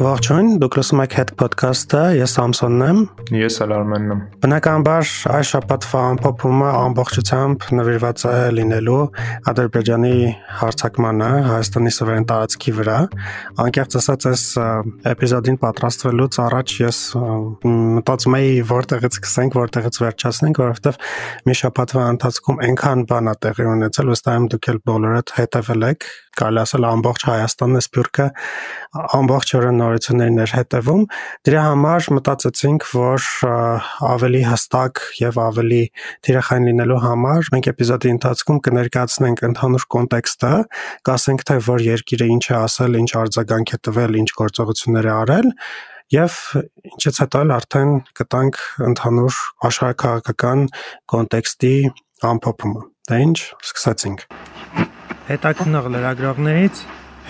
Ողջույն, դուք լսում եք Head Podcast-ը, ես Սամսոնն եմ։ Ես էլ Արմենն եմ։ Բնականաբար այս շաբաթվա ամփոփումը ամբողջությամբ նվիրված է լինելու Ադրբեջանի հարձակմանը Հայաստանի սովերեն տարածքի վրա։ Անկեղծ ասած, այս էպիզոդին պատրաստվելուց առաջ ես մտածում էի որտեղից սկսենք, որտեղից վերջացնենք, որովհետև մի շաբաթվա ընթացքում այնքան բան ա տեղի ունեցել, վստահ եմ դուք էլ բոլորդ հետևել եք կարելի ասել ամբողջ Հայաստանն է սփյուռքը ամբողջ օրը նորություններին էր հետևում դրա համար մտածեցինք որ ավելի հստակ եւ ավելի թիրախային լինելու համար մենք էպիզոդի ընթացքում կներկայացնենք ընդհանուր կոնտեքստը կասենք թե որ երկիրը ինչ է ասել ինչ արձագանք է տվել ինչ գործողություններ է արել Եվ ինչից հետո արդեն կտանք ընդհանուր աշխարհակաղակական կոնտեքստի ամփոփումը։ Դա ինչ, սկսեցինք հետաքնող լրագրողներից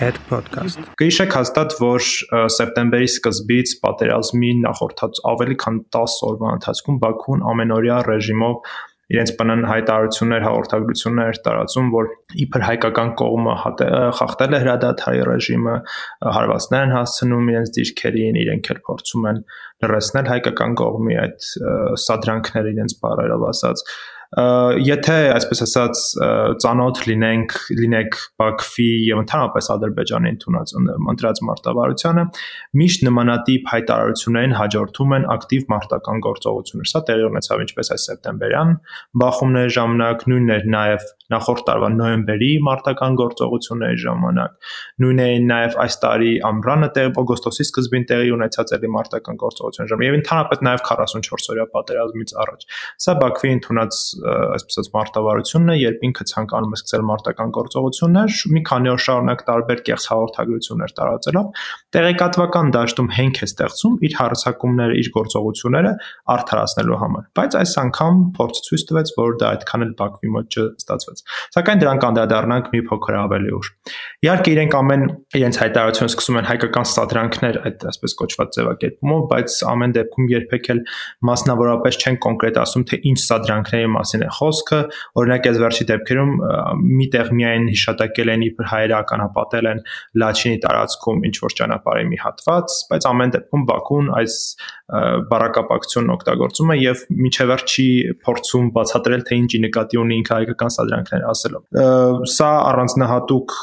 հետ ոդկաստ։ Կհիշեք հաստատ, որ սեպտեմբերի սկզբից պատերազմի նախորդած ավելի քան 10 օրվա ընթացքում Բաքուն ամենօրյա ռեժիմով իրենց բնան հայտարարություններ, հաղորդագրություններ տարածում, որ իբր հայկական կողմը խախտել է հրադադարի ռեժիմը, հարվածներ են հասցնում իրենց դիրքերին, իրենք էլ փորձում են լրացնել հայկական կողմի այդ սադրանքները իրենց բարերով ասած եթե այսպես ասած ծանոթ լինենք լինեք Բաքվի եւ ընդհանրապես Ադրբեջանի ընդունած ընտրած մարտավարությանը միշտ նմանատիպ հայտարարություններին հաջորդում են ակտիվ մարտական գործողություններ սա տեղի ունեցավ ինչպես այս սեպտեմբերյան բախումների ժամանակ նույնն էր նաեւ նախորդ տարվա նոյեմբերի մարտական գործողությունների ժամանակ նույնն է նաեւ այս տարի ամռանը տեղ օգոստոսի սկզբին տեղի ունեցած էլի մարտական գործողությունների ժամանակ եւ ընդհանրապես նաեւ 44 օրյա պատերազմից առաջ սա Բաքվի ընդունած այսպես ասած մարտավարությունն է, երբ ինքը ցանկանում է սկսել մարտական գործողություններ, մի քանի օր շարունակ տարբեր կեղծ հաղորդագրություններ տարածելով, տեղեկատվական դաշտում հենք է ստեղծում իր հարցակումները, իր գործողությունները արդարացնելու համար։ Բայց այս անգամ փորձ ցույց տվեց, որ դա այդքան էլ Բաքվի մոտ չստացվեց։ Սակայն դրան կանդրադառնանք մի փոքր ավելի ուշ։ Իհարկե իրենք ամեն իրենց հայտարարությունը սկսում են հայկական սադրանքներ այդ այսպես կոչված ձևակերպումով, բայց ամեն դեպքում երբեք էլ մասնավորապես չեն կոնկրետ ասում, թե ինչ սադրանքների մասին մասին է խոսքը, օրինակ այս վերջի դեպքերում միտեղ միայն հիշատակել են իբր հայերը ականապատել են Լաչինի տարածքում ինչ որ ճանապարհի մի հատված, բայց ամեն դեպքում Բաքուն այս բարակապակցությունն օգտագործում է եւ միջև վերջի փորձում բացատրել թե ինչի նկատի ունի ինքը հայկական սադրանքներ ասելով։ Սա առանձնահատուկ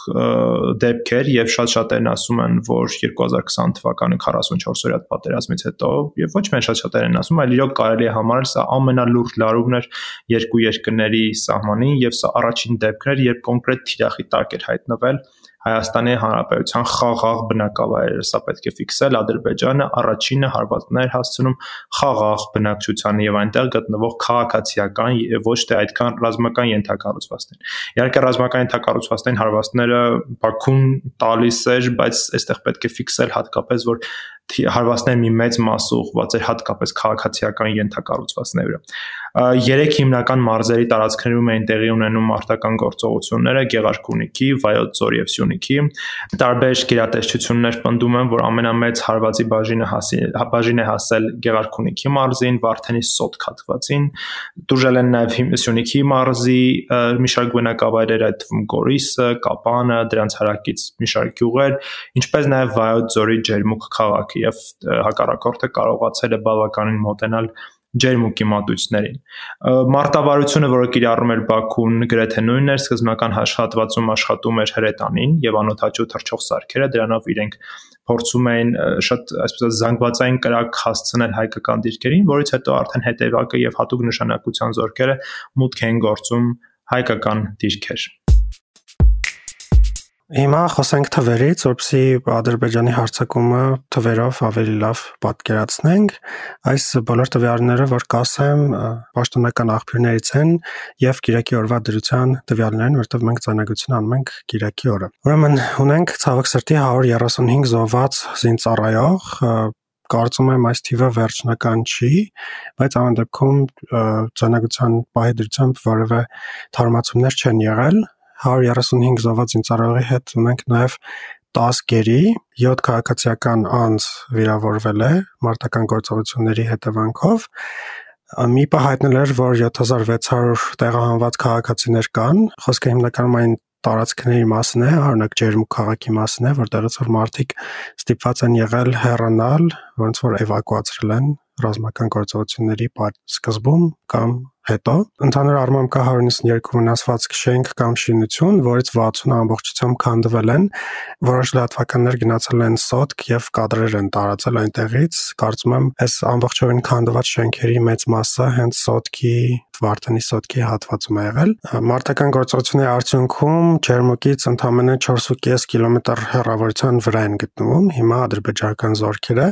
դեպք էր եւ շատ շատերն ասում են, որ 2020 թվականի 44 օրյա պատերազմից հետո եւ ոչ միայն շատ շատերն ասում, այլ իրոք կարելի է համարել սա ամենալուրջ լարումն էր երկու երկրների սահմանին եւ սա առաջին դեպքն էր, երբ կոնկրետ թիրախի տակ էր հայտնվել Հայաստանի Հանրապետության խաղաղ բնակավայրերը, սա պետք է ֆիքսել, Ադրբեջանը առաջինը հարվածներ հասցնում խաղաղ բնակչությանը եւ այնտեղ գտնվող քաղաքացիական եւ ոչ թե այդքան ռազմական ենթակառուցվածքներին։ Իհարկե ռազմական ենթակառուցվածքային հարվածները Բաքուն տալիս էր, բայց այստեղ պետք է ֆիքսել հատկապես որ հարվածների մի մեծ մասը ուղղված էր հատկապես քաղաքացիական ենթակառուցվածքների վրա։ Երեք հիմնական մարզերի տարածքներում էին տեղի ունենում մարտական գործողությունները՝ Գեղարքունիքի, Վայոց ձոր եւ Սյունիքի։ Տարբեր գերատեսչություններ պնդում են, որ ամենամեծ հարվածի բաժինը հասի բաժին է հասել Գեղարքունիքի մարզին, Վարդենի սոտ քատվածին։ Դուրժել են նաեւ Սյունիքի մարզի մի շարք բնակավայրեր, այդ թվում Գորիսը, Կապանը, դրանց հարակից մի շարք գյուղեր, ինչպես նաեւ Վայոց ձորի Ջերմուկ քաղաքը եւ հակառակորդը կարողացել է բավականին մոտենալ ջերմուկի մատույցներին։ Մարտավարությունը, որը կիրառում էր Բաքուն, գրեթե նույնն էր, սկզբնական հաշվատվածում աշխատում էր հրետանին եւ անօթաչու թռչող սարքերը, դրանով իրենք փորձում էին շատ այսպես զանգվածային կրակ հասցնել հայկական դիրքերին, որից հետո արդեն հետևակը եւ հատուկ նշանակության զորքերը մուտք են գործում հայկական դիրքեր։ Հիմա խոսենք թվերից, որպեսզի Ադրբեջանի հարձակումը թվերով ավելի լավ պատկերացնենք։ Այս բոլոր տվյալները, որ կասեմ, պաշտոնական աղբյուրներից են եւ Կիրակի օրվա դրության տվյալներն, որտեղ մենք ցանագություն անում ենք Կիրակի օրը։ Ուրեմն ունենք ցավոք սրտի 135 զոհված զինծառայող, կարծում եմ այս թիվը վերջնական չի, բայց ամեն դեպքում ցանագության պահի դրությամբ որևէ թարմացումներ չեն եղել 135 զոհված զինծառայողի հետ ունենք նաև 10 գերի, 7 քաղաքացիական անձ վիրավորվել է մարտական գործողությունների հետևանքով։ ՄԻՊ-ը հայտնել էր, որ 7600 տեղահանված քաղաքացիներ կան։ Խոսքը հիմնականում այն տարածքների մասն է, օրինակ Ջերմուկ քաղաքի մասն է, որտեղից որ մարդիկ ստիպված են եղել հեռանալ, ոնց որ էվակուացրել են ռազմական գործողությունների սկզբում կամ հետո ընդհանուր առմամբ կա 192 վնասված քշենք կամ շինություն, որից 60-ը ամբողջությամբ քանդվել են, որոշ լատվականներ գնացել են սոտք եւ կադրեր են տարածել այնտեղից։ Կարծում եմ, այս ամբողջովին քանդված շենքերի մեծ մասը հենց սոտքի Վարդանի սոտքի հատվածում է եղել։ Մարտական գործողությունների արդյունքում Ջերմուկից ընդամենը 4.5 կիլոմետր հեռավորության վրա են գտնվում հիմա ադրբեջանական զորքերը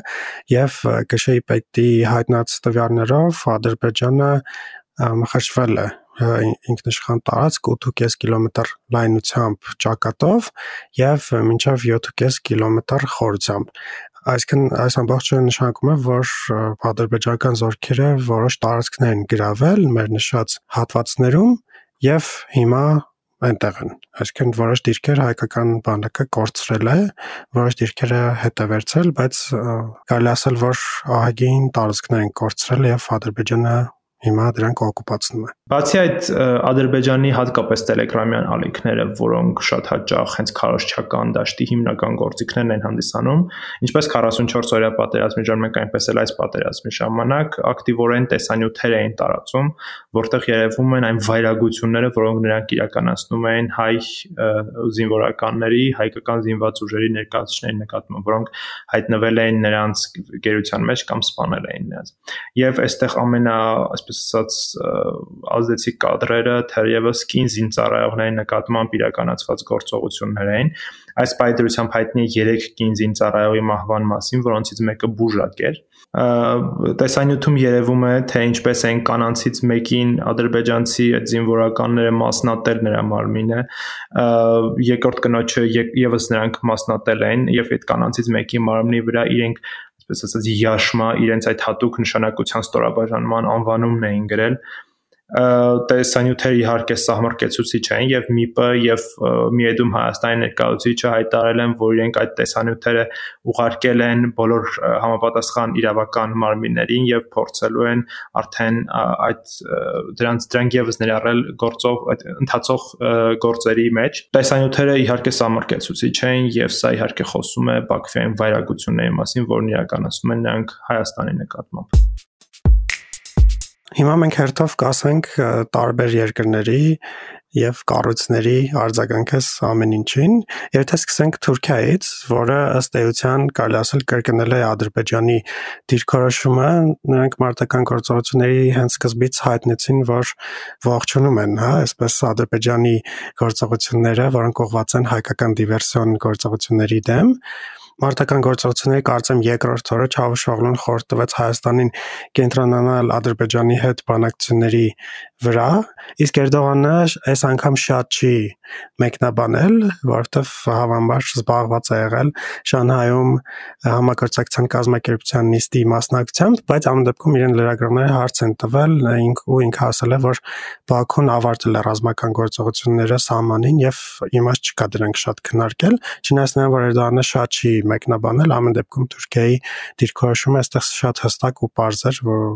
եւ Գշեի պետի հայտնած տվյալներով Ադրբեջանը խշվել է ինքնիշխան տարածք 8.5 կիլոմետր լայնությամբ ճակատով եւ մինչեւ 7.5 կիլոմետր խորությամբ այսինքն այս ամբողջը նշանակում է որ ադրբեջանական զորքերը որոշ տարածքներ են գրավել մեր նշած հատվածներում եւ հիմա այնտեղ են այսինքն որոշ դիրքեր հայկական բանակը կորցրել է որոշ դիրքերը հետ է վերցրել բայց կարելի ասել որ ահագին տարածքներ են կորցրել եւ ադրբեջանը հիմա դրանք օկուպացնում է։ Բացի այդ Ադրբեջանի հատկապես Տելեգրամյան ալիքները, որոնք շատ հաճախ հենց քարոշչական դաշտի հիմնական գործիքներն են հանդիսանում, ինչպես 44 օրյա պատերազմի ժամանակ այնպես էլ այս պատերազմի ժամանակ ակտիվորեն տեսանյութեր էին տարածում, որտեղ երևում են այն վայրագությունները, որոնք նրանք իրականացնում էին հայ զինվորականների, հայկական զինված ուժերի ներկայացուցիչների նկատմամբ, որոնք հայտնվել էին նրանց գերության մեջ կամ սպանել էին նրանց։ Եվ այստեղ ամենա, այսպես ասած, ազդեցիկ կադրերը թերևս կին զինծառայողների նկատմամբ իրականացված գործողություններ էին։ Այս պայծրությամբ հայտնի 3 կին զինծառայողի մահվան մասին, որոնցից մեկը բուժակ էր։ Տեսանյութում երևում է, թե ինչպես են կանանցից մեկին ադրբեջանցի այդ զինվորականները մասնատել նրա մարմինը, երկրորդ կնոջը եւս նրանք մասնատել են եւ այդ կանանցից մեկի մարմնի վրա իրենք այսպես ասած յաշմա իրենց այդ հատուկ նշանակության ստորաբաժանման անվանումն էին գրել տեսանյութերը իհարկե սահմռկեցուցիչ են եւ ՄԻՊ-ը եւ Միեդում Հայաստանի ներկայացուցիչը հայտարարել են, որ իրենք այդ տեսանյութերը ուղարկել են բոլոր համապատասխան իրավական մարմիններին եւ փորձելու են արդեն այդ դրանց դրանք եւս ներառել գործով այդ ընթացող գործերի մեջ։ Տեսանյութերը իհարկե սահմռկեցուցիչ են եւ սա իհարկե խոսում է Բաքվյան վայրագությունների մասին, որն իրականացնում են նրանք Հայաստանի նկատմամբ։ Հիմա մենք հերթով կասենք տարբեր երկրների եւ կառույցների արձագանքես ամեն ինչին։ Եթե սկսենք Թուրքիայից, որը ըստ էության կարելի ասել կրկնել է Ադրբեջանի դիրքորոշումը, նրանք մարտական գործողությունների հենց սկզբից հայտնեցին, որ ողջունում են, հա, այսպես Ադրբեջանի գործողությունները, որոնք ուղղված են հայկական դիվերսիոն գործողությունների դեմ Մարտական գործողությունների կարծեմ երկրորդ օրը Չավուշօղլուն խորտ տվեց Հայաստանին կենտրոնանալ Ադրբեջանի հետ բանակցությունների վրա, իսկ Էրդողանը այս անգամ շատ չի մեկնաբանել, որովհետև հավանաբար զբաղված է եղել Շանհայում համակարգչական կազմակերպության նիստի մասնակցությամբ, բայց ամեն դեպքում իրեն լրագրողները հարց են տվել ինք ու ինքը ասել է, որ Բաքուն ավարտել է ռազմական գործողությունները սահմանին եւ իմաստ չկա դրանք շատ քննարկել, չնայած նրան որ Էրդողանը շատ չի մեկնաբանել, ամեն դեպքում Թուրքիայի դիրքորոշումը այստեղ շատ հստակ ու པարզ էր, որ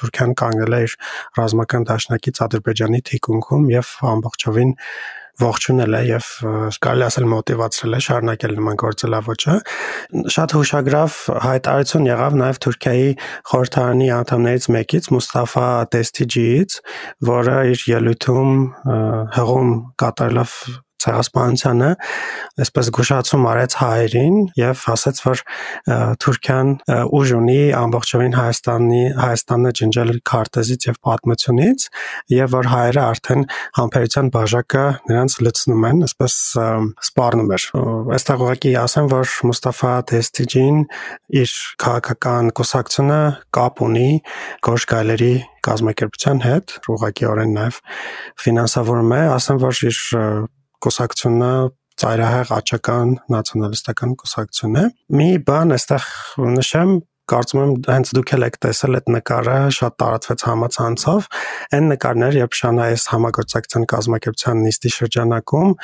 Թուրքիան կանգնել է իր ռազմական դաշնակից Ադրբեջանի թիկունքում եւ ամբողջովին ողջունել է եւ կարելի ասել մոտիվացրել է շարունակել նման գործելավոճը շատ հուշագրավ հայտարարություն եղավ նաեւ Թուրքիայի խորհրդարանի անդամներից մեկից Մուստաֆա Տեսթիջիից որը իր ելույթում հղում կատարելով ցեղասպանությանը այսպես գուշացում արեց հայերին եւ ասաց որ Թուրքիան ուժ ունի ամբողջովին Հայաստանի Հայաստանը ջնջել քարտեզից եւ պատմությունից եւ որ հայերը արդեն համբերության բաժակը նրանց լցնում են այսպես սպառնում էր այստեղ ուղղակի ասեմ որ Մուստաֆա Դեստիջին իր քաղաքական կուսակցությունը կապ ունի Գորշ գայլերի կազմակերպության հետ ուղղակիորեն նաև ֆինանսավորում է ասեմ որ իր կուսակցությունը ծայրահեղ աչական նացիոնալիստական կուսակցություն է։ Մի բան այստեղ նշեմ, կարծում եմ հենց դուք էլ եք տեսել այդ նկարը շատ տարածվեց համացանցով այն նկարներ երբ Շանհայից համագործակցության կազմակերպության նիստի շրջանակում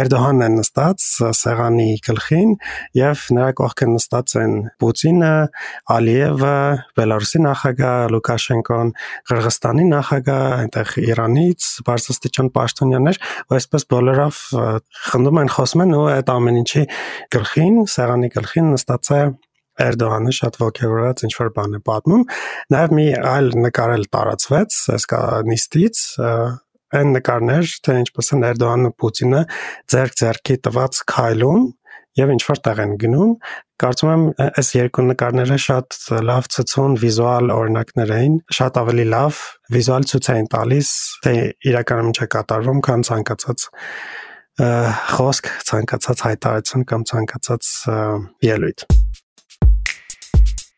Էրդողանն է նստած սեղանի գլխին եւ նրա կողքին նստած են Պուտինը, Ալիևը, Բելարուսի նախագահ Լուկաշենկոն, Qırğızstani նախագահ, այնտեղ Իրանից բարձրաստիճան պաշտոնյաներ, ու այսպես բոլորով խնդում են խոսում են ու այդ ամեն ինչի գլխին, սեղանի գլխին նստած է Էրդողանը շատ ողջորված ինչ որ բան է պատմում։ Նաև մի այլ նկարել տարածվեց այս նիստից, այն նկարներ, թե ինչպես են Էրդողանը Պուտինը ձերք-ձերքի տված քայլում եւ ինչ որ տեղ են գնում, կարծում եմ այս երկու նկարները շատ լավ ցցուն վիզուալ օրինակներ էին, շատ ավելի լավ վիզուալ ցույց էին տալիս, թե իրականում ինչ է կատարվում, քան ցանկացած խոսք, ցանկացած հայտարարություն կամ ցանկացած ելույթ։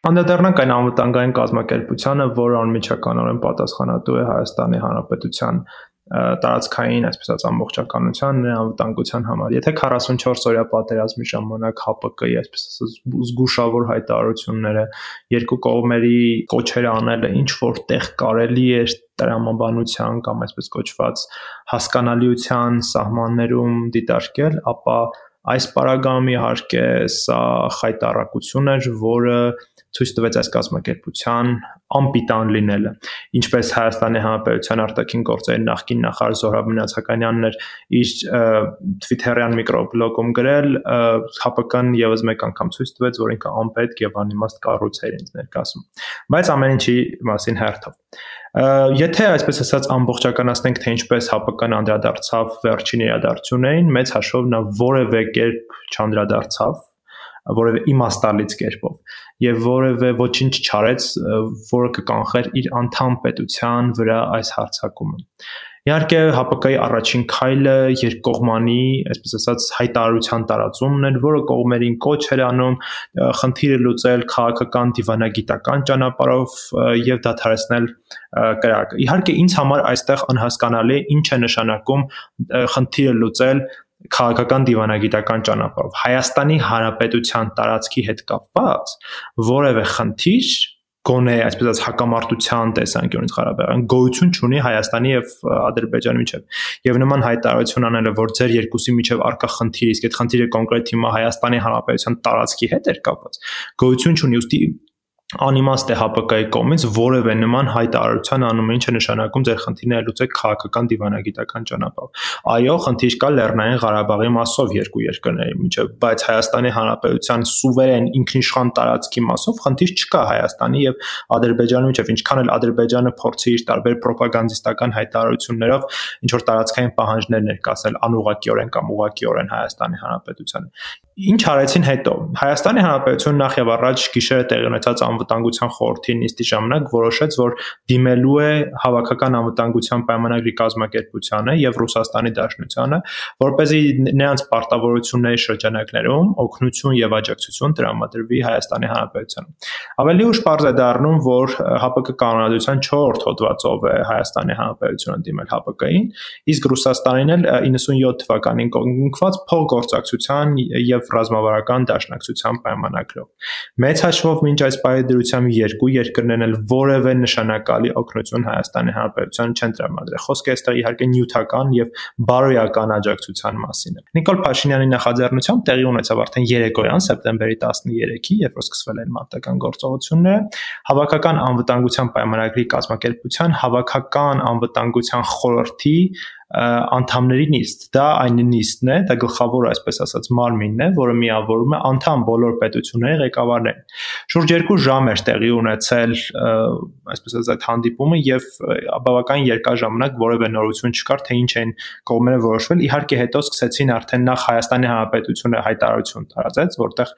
Անդրադառնանք այն անվտանգային կազմակերպությանը, որը անմիջականորեն պատասխանատու է Հայաստանի Հանրապետության տարածքային, այսպես ասած, ամբողջականության անվտանգության համար։ Եթե 44 օրյա պատերազմի ժամանակ ՀՊԿ-ի, այսպես ասած, զգուշավոր հայտարարությունները երկու կողմերի կոչերը անելը ինչ որտեղ կարելի է տրամաբանության կամ այսպես կոչված հասկանալիության սահմաններում դիտարկել, ապա այս պարագայում իհարկե սա խայտարակություն էր, որը ցույց տվեց այս կազմակերպության անպիտան լինելը ինչպես Հայաստանի Հանրապետության արտաքին գործերի նախկին նախարար Զորաբ Մնացականյանն էր իր Twitter-յան միկրոբլոգում գրել ՀՊԿ-ն եւս մեկ անգամ ցույց տվեց որ ինքը անպետք եւ անիմաստ կառույց էր ինձ ներկայացում բայց ամեն ինչի մասին հերթով Եթե այսպես ասած ամբողջականացնենք թե ինչպես ՀՊԿ-ն անդրադարձավ վերջին իրադարձություններին, մեծ հաշվով նա որևէ կերպ չանդրադարձավ որևէ իմաստալից կերպով եւ որևէ ոչինչ չարեց, որը կկանխեր իր անդամ պետության վրա այս հարցակումը։ Իհարկե ՀՊԿ-ի առաջին քայլը երկկողմանի, այսպես ասած, հայտարարության տարածումն էր, որը կողմերին կոչ էր անում խնդիրը լուծել քաղաքական դիվանագիտական ճանապարհով եւ դադարեցնել կրակը։ Իհարկե ինձ համար այստեղ անհասկանալի է ինչ է նշանակում խնդիրը լուծել քաղաքական դիվանագիտական ճանապարհով Հայաստանի Հանրապետության տարածքի հետ կապված որևէ խնդիր գոնե այսպես ասած հակամարտության տեսանկյունից Ղարաբաղյան գոյություն չունի Հայաստանի եւ Ադրբեջանի միջեւ եւ նման հայտարարություն անելը որ ձեր երկուսի միջեւ արկա խնդիր իսկ այդ խնդիրը կոնկրետ հիմա Հայաստանի Հանրապետության տարածքի հետ էր կապված գոյություն չունի ուստի անիմաստ է ՀՊԿ-ի կողմից որևէ նման հայտարարության անումը ինչը նշանակում ձեր խնդիրները լուծեք քաղաքական դիվանագիտական ճանապարհով։ Այո, խնդիր կա Լեռնային Ղարաբաղի մասով երկու երկրների միջև, բայց Հայաստանի Հանրապետության սուվերեն ինքնիշխան տարածքի մասով խնդիր չկա Հայաստանի եւ Ադրբեջանի միջև, ինչքան էլ Ադրբեջանը փորձի իր տարբեր ռոպագանդիստական հայտարարություններով ինչ որ տարածքային պահանջներ ներկայացնել անուղակիորեն կամ ուղակիորեն Հայաստանի Հանրապետությանը ինչ արեցին հետո Հայաստանի Հանրապետությունը նախ եւ առաջ գիշերը տեղի ունեցած անվտանգության խորհրդի նիստի ժամանակ որոշեց, որ դիմելու է հավաքական անվտանգության պայմանագրի կազմակերպությանը եւ Ռուսաստանի Դաշնությանը, որ เป զի նրանց պարտավորությունների շրջանակներում օգնություն եւ աջակցություն տրամադրվի Հայաստանի Հանրապետությանը։ Ավելի ուշ པարզ է դառնում, որ ՀԱՊԿ կանոնադրության 4-րդ հոդվածով է Հայաստանի Հանրապետությունը դիմել ՀԱՊԿ-ին, իսկ Ռուսաստանին էլ 97 թվականին կողմնքված փոխգործակցության եւ ռազմավարական դաշնակցության պայմանագրով։ Մեծ հաշվով մինչ այս պահի դրությամբ երկու երկրներն էլ որևէ նշանակալի օգնություն Հայաստանի Հանրապետության չեն տրամադրել։ Խոսքը այստեղ իհարկե նյութական եւ բարոյական աջակցության մասին է։ Նիկոլ Փաշինյանի նախաձեռնությամբ տեղի ունեցավ արդեն երեկոյան սեպտեմբերի 13-ի, երբ որ սկսվել են մարտական գործողությունները, հավաքական անվտանգության պայմանագրի կազմակերպության հավաքական անվտանգության խորհրդի անդամների նիստ։ Դա այն նիստն է, դա գլխավոր այսպես ասած մարմինն է, որը միավորում է անդամ բոլոր պետությունների ղեկավարներին։ Շուրջ 2 ժամ էր տեղի ունեցել այսպես ասած այդ հանդիպումը եւ բավական երկար ժամանակ որևէ նորություն չկար, թե ինչ են կողմերը որոշվել։ Իհարկե հետո սկսեցին արդեն նախ Հայաստանի Հանրապետությունը հայտարարություն տարածեց, որտեղ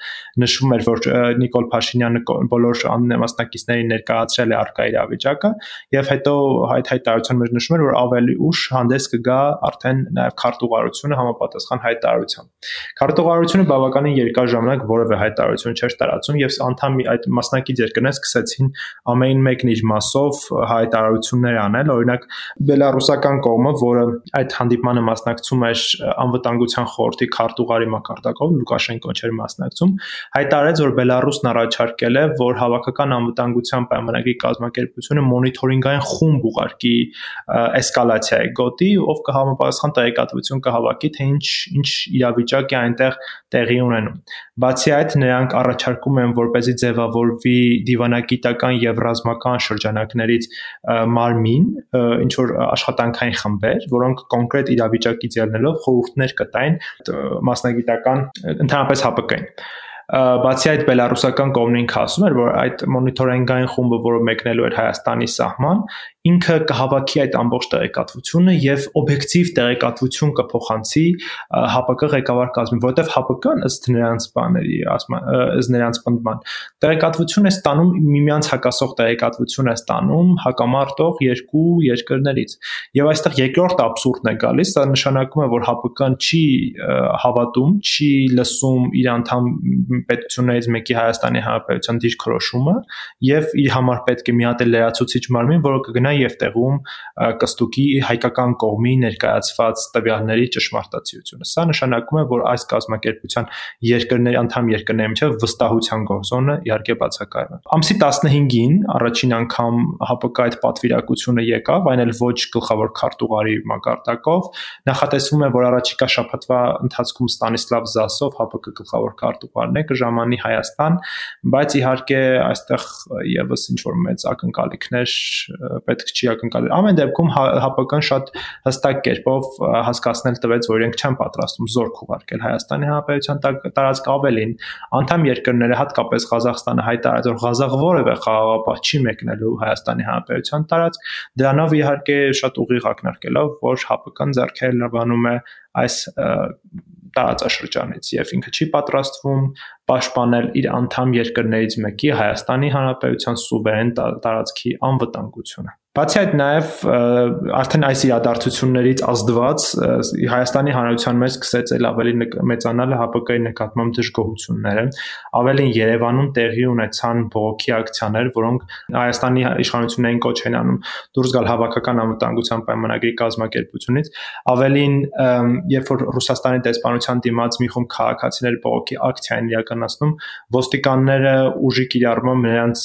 նշվում էր, որ Նիկոլ Փաշինյանը բոլոր աննեմասնակիցներին ներկայացրել է արկա իրավիճակը եւ հետո այդ հայտարարության մեջ նշվում էր, որ ավելի ուշ հանդես կգա արդեն նաև քարտուղարությունը համապատասխան հայտարարությամբ։ Քարտուղարությունը բավականին երկար ժամանակ որևէ հայտարարություն չէր տարածում եւ անդամ այդ մասնակից երկրները սկսեցին ամեն մեկն իր մասով հայտարարություններ անել, օրինակ բելարուսական կողմը, որը այդ հանդիպմանը մասնակցում էր անվտանգության խորհրդի քարտուղարի մակարդակով, Լուկաշենկոն չէր մասնակցում, հայտարարեց, որ Բելարուսն առաջարկել է, որ հավաքական անվտանգության պայմանագրի կազմակերպությունը մոնիթորինգային խումբ ուղարկի էսկալացիայի գոտի, ով կհամապատասխան տեղեկատվություն կհավաքի, թե ինչ ինչ իրավիճակ է այնտեղ տեղի ունենում։ Բացի այդ, նրանք առաջարկում են, որպեսզի ձևավորվի դիվանագիտական եւ ռազմական շրջանակներից մարմին, ինչ որ աշխատանքային խմբեր, որոնք կոնկրետ իրավիճակից ելնելով խորհուրդներ կտային մասնագիտական ընդհանրապես ՀՊԿ-ին բացի այդ բելարուսական կողմն ինքը ասում էր որ այդ մոնիթորինգային խումբը որը մեկնելու էր Հայաստանի սահման ինքը կհավաքի այդ ամբողջ տեղեկատվությունը եւ օբյեկտիվ տեղեկատվություն կփոխանցի ՀԱՊԿ ղեկավար կազմին, որովհետեւ ՀԱՊԿ-ն ըստ նրանց բաների, ըստ նրանց պնդման, տեղեկատվություն է ստանում միմյանց հակասող տեղեկատվություն է ստանում հակամարտող երկու երկրներից։ Եվ այստեղ երկրորդ абսուրդն է գալիս, դա նշանակում է, որ ՀԱՊԿ-ն չի հավատում, չի լսում իր անդամ պետություններից մեկի Հայաստանի Հանրապետության դիրքորոշումը եւ իր համար պետք է մի հատ լրացուցիչ մարմին, որը կգնա եւ տեղում կստուկի հայկական կողմի ներկայացված տվյալների ճշմարտացիությունը։ Սա նշանակում է, որ այս կազմակերպության երկրների անդամ երկրների միջև վստահության գոհզոնը իհարկե բացակայում է։ Ամսի 15-ին առաջին անգամ ՀԱՊԿ այդ պատվիրակությունը եկավ, այն էլ ոչ գլխավոր քարտուղարի մակարդակով։ Նախատեսվում է, որ առաջիկա շաբաթվա ընթացքում Ստանիսլավ Զասով ՀԱՊԿ գլխավոր քարտուղարն է կժամանի Հայաստան, բայց իհարկե այստեղ եւս ինչ որ մեծ ակնկալիքներ պետք պետք չի ակնկալել։ Ամեն դեպքում ՀԱՊԿ-ն շատ հստակ կերպով հասկացնել տվեց, որ իրենք չեն պատրաստում զորք ուղարկել Հայաստանի Հանրապետության տարածք ավելին։ Անդամ երկրները, հատկապես Ղազախստանը հայտարարեց, որ Ղազախ որևէ խաղաղապահ չի մեկնելու Հայաստանի Հանրապետության տարածք։ Դրանով իհարկե շատ ուղիղ ակնարկելով, որ ՀԱՊԿ-ն ձեռքերլավանում է այս տարածաշրջանից եւ ինքը չի պատրաստվում պաշտպանել իր անդամ երկրներից մեկի Հայաստանի Հանրապետության սուվերեն տարածքի անվտանգությունը։ Բացի այդ նաև արդեն այս իրադարձություններից ազդված Հայաստանի Հանրության մեջ սկսեց ել ավելի մեծանալ ՀԱՊԿ-ի նկատմամբ դժգոհությունները։ Ավելին Երևանում տեղի ունեցան բողոքի ակցիաներ, որոնք Հայաստանի իշխանություններին կոչ են անում դուրս գալ հավաքական անվտանգության պայմանագրի կազմակերպությունից։ Ավելին, երբ որ Ռուսաստանի դեսպանության դիմաց մի խումբ քաղաքացիներ բողոքի ակցիա են իրականացնում, ոստիկանները ուժի կիրառմամբ նրանց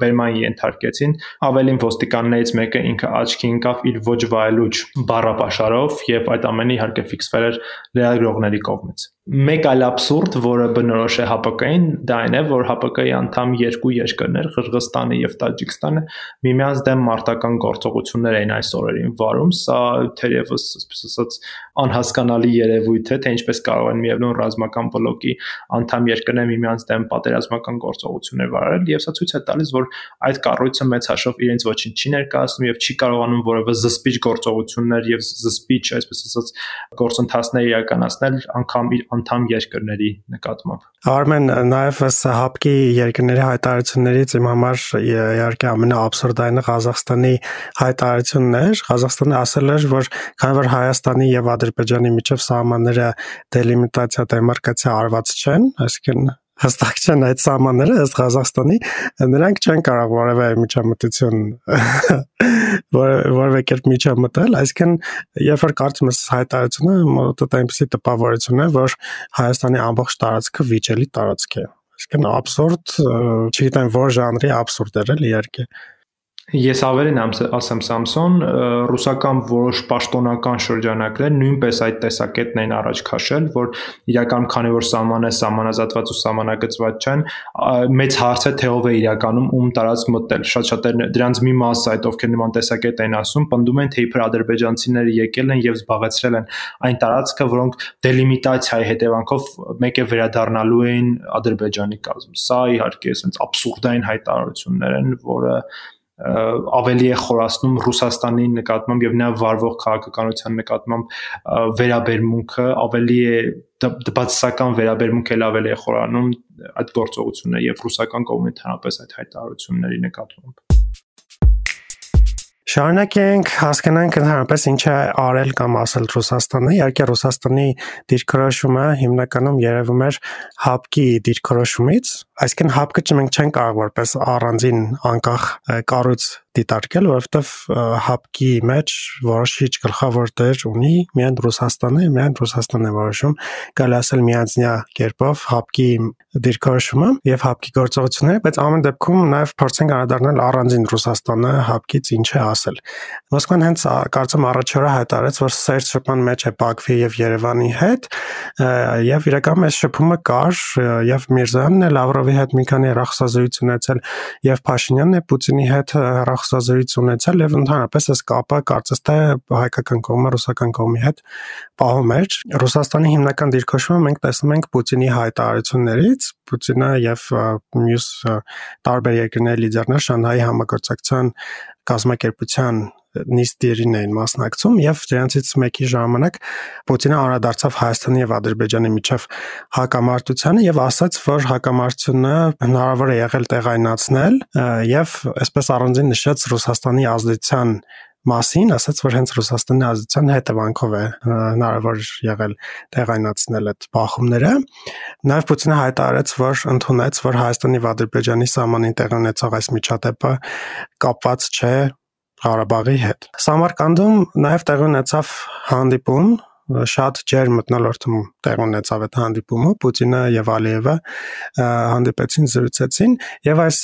բերման ենթարկեցին։ Ավելին ոստիկանները բաներից մեկը ինքը աչքի ընկավ իր ոչ վայելուչ բառապաշարով եւ այդ ամենը իհարկե ֆիքսվել էր լրագրողների կողմից մեկ այլ абսուրդ, որը բնորոշ է ՀԱՊԿ-ին, դա այն է, որ ՀԱՊԿ-ի անդամ երկու երկրներ, Ղրղստանը եւ Տաջիկստանը, միմյանց դեմ մարտական գործողություններ էին այս օրերին վարում։ Սա թերևս, այսպես ասած, անհասկանալի երևույթ է, թե ինչպես կարող են միևնույն ռազմական բլոկի անդամ երկրներ միմյանց դեմ պատերազմական գործողություններ վարել, եւ սա ցույց է տալիս, որ այդ կառույցը մեծ հաշվով իրենց ոչինչ չի ներկայացնում եւ չի կարողանում որևէ զսպիչ գործողություններ եւ զսպիչ, այսպես ասած, գործընթացներ իրականացնել անգամ իր անդամ երկրների նկատմամբ։ Արմեն նաև հապկի երկրների հայտարարություններից իմ համար իհարկե ամենաաբսուրդայինը Ղազախստանի հայտարարությունն էր։ Ղազախստանը ասել էր, որ քանի որ Հայաստանի եւ Ադրբեջանի միջև սահմանները դելիմիտացիա դեմարկացիա արված չեն, այսինքն հստակ չեն այդ սահմանները ըստ Ղազախստանի, նրանք չեն կարող որևէ միջամտություն որևէ կերպ միջամտել, այսինքն երբ որ կարծում ես հայտարարությունը մոտդ այնպեսի տպավորություն է, որ Հայաստանի ամբողջ տարածքը վիճելի տարածք է։ Այսինքն աբսուրդ, չգիտեմ որ ժանրի աբսուրդ էր էլ իհարկե։ Ես ավելին ասեմ Samsung ռուսական որոշ պաշտոնական շրջանակներ նույնպես այդ տեսակետն են առաջ քաշել, որ իրականում քանի որ սահմանը սահմանազատված ու սահմանագծված չեն, մեծ հարց է թե ով է իրականում ում տարածք մտել։ Շատ-շատեր դրանց մի մասը այդ ովքեր նման տեսակետ են ասում, պնդում են թե իբր ադրբեջանցիները եկել են եւ զբաղեցրել են այն տարածքը, որոնք դելիմիտացիայի հետևանքով մեկ է վերադառնալու էին ադրբեջանի կազմ։ Սա իհարկե այսպես абսուրդային հայտարարություններ են, որը ավելի է խորացնում Ռուսաստանի նկատմամբ եւ նա վարվող քաղաքականության նկատմամբ վերաբերմունքը ավելի է դպացական վերաբերմունք էլ ավելի է խորանում այդ գործողությունը եւ ռուսական կողմի ընդհանրապես այդ հայտարարությունների նկատմամբ Շարունակենք հասկանանք ընդհանրապես ինչ է արել կամ ասել Ռուսաստանը։ Իհարկե Ռուսաստանի դիրքորոշումը հիմնականում երևում էր հապկի դիրքորոշումից, այսինքն հապկը մենք չենք կարող որպես առանձին անկախ կառույց դիտարկել, որովհետև հապկի մեջ որոշիչ գլխավոր դեր ունի միայն Ռուսաստանը, միայն Ռուսաստանն է որոշում, կարելի ասել միանձնյա կերպով հապկի դիրքորոշումը եւ հապկի գործողությունները, բայց ամեն դեպքում նաեւ փորձենք անդրադառնալ առանձին Ռուսաստանը հապկից ինչ է ասել։ Մոսկվան հենց կարծեմ առաջ օրը հայտարարեց, որ սերտ շփման մեջ է Բաքվի եւ Երևանի հետ եւ իրականում այս շփումը կար եւ Միրզոյանն է Լավրովի հետ մի քանի հեռախոսազրույց ունեցել եւ Փաշինյանն է Պուտինի հետ հեռախոսազրույց ունեցել եւ ընդհանրապես այս կապը կարծես թե հայկական կողմը ռուսական կողմի հետ պահում էր։ Ռուսաստանի հիմնական դիրքորոշումը մենք տեսնում ենք Պուտինի հայտարարություններից, Պուտինը եւ մյուս տարբեր երկրների լիդերներ Շանհայի համագործակցության կազմակերպության նիստերին էին մասնակցում եւ դրանցից մեկի ժամանակ Պուտինը անդրադարձավ Հայաստանի եւ Ադրբեջանի միջև հակամարտությանը եւ ասաց, որ հակամարտությունը հնարավոր է եղել տեղայնացնել եւ այսպես առանձին նշեց Ռուսաստանի ազդեցության մասին, ասաց, որ հենց Ռուսաստանի ազդեցության հետևանքով է հնարավոր եղել տեղայնացնել այդ բախումները։ Նաև Պուտինը հայտարարեց, որ ընդունեց, որ Հայաստանի եւ Ադրբեջանի սահմանին տեղ ունեցող այս միջադեպը կապված չէ Ղարաբաղի հետ։ Սամարկանդում նաև տեղ ունեցավ հանդիպում շատ ջեր մտնոլորտում տեղ ունեցավ այդ հանդիպումը Պուտինը եւ Ալիևը հանդիպեցին զրուցեցին եւ այս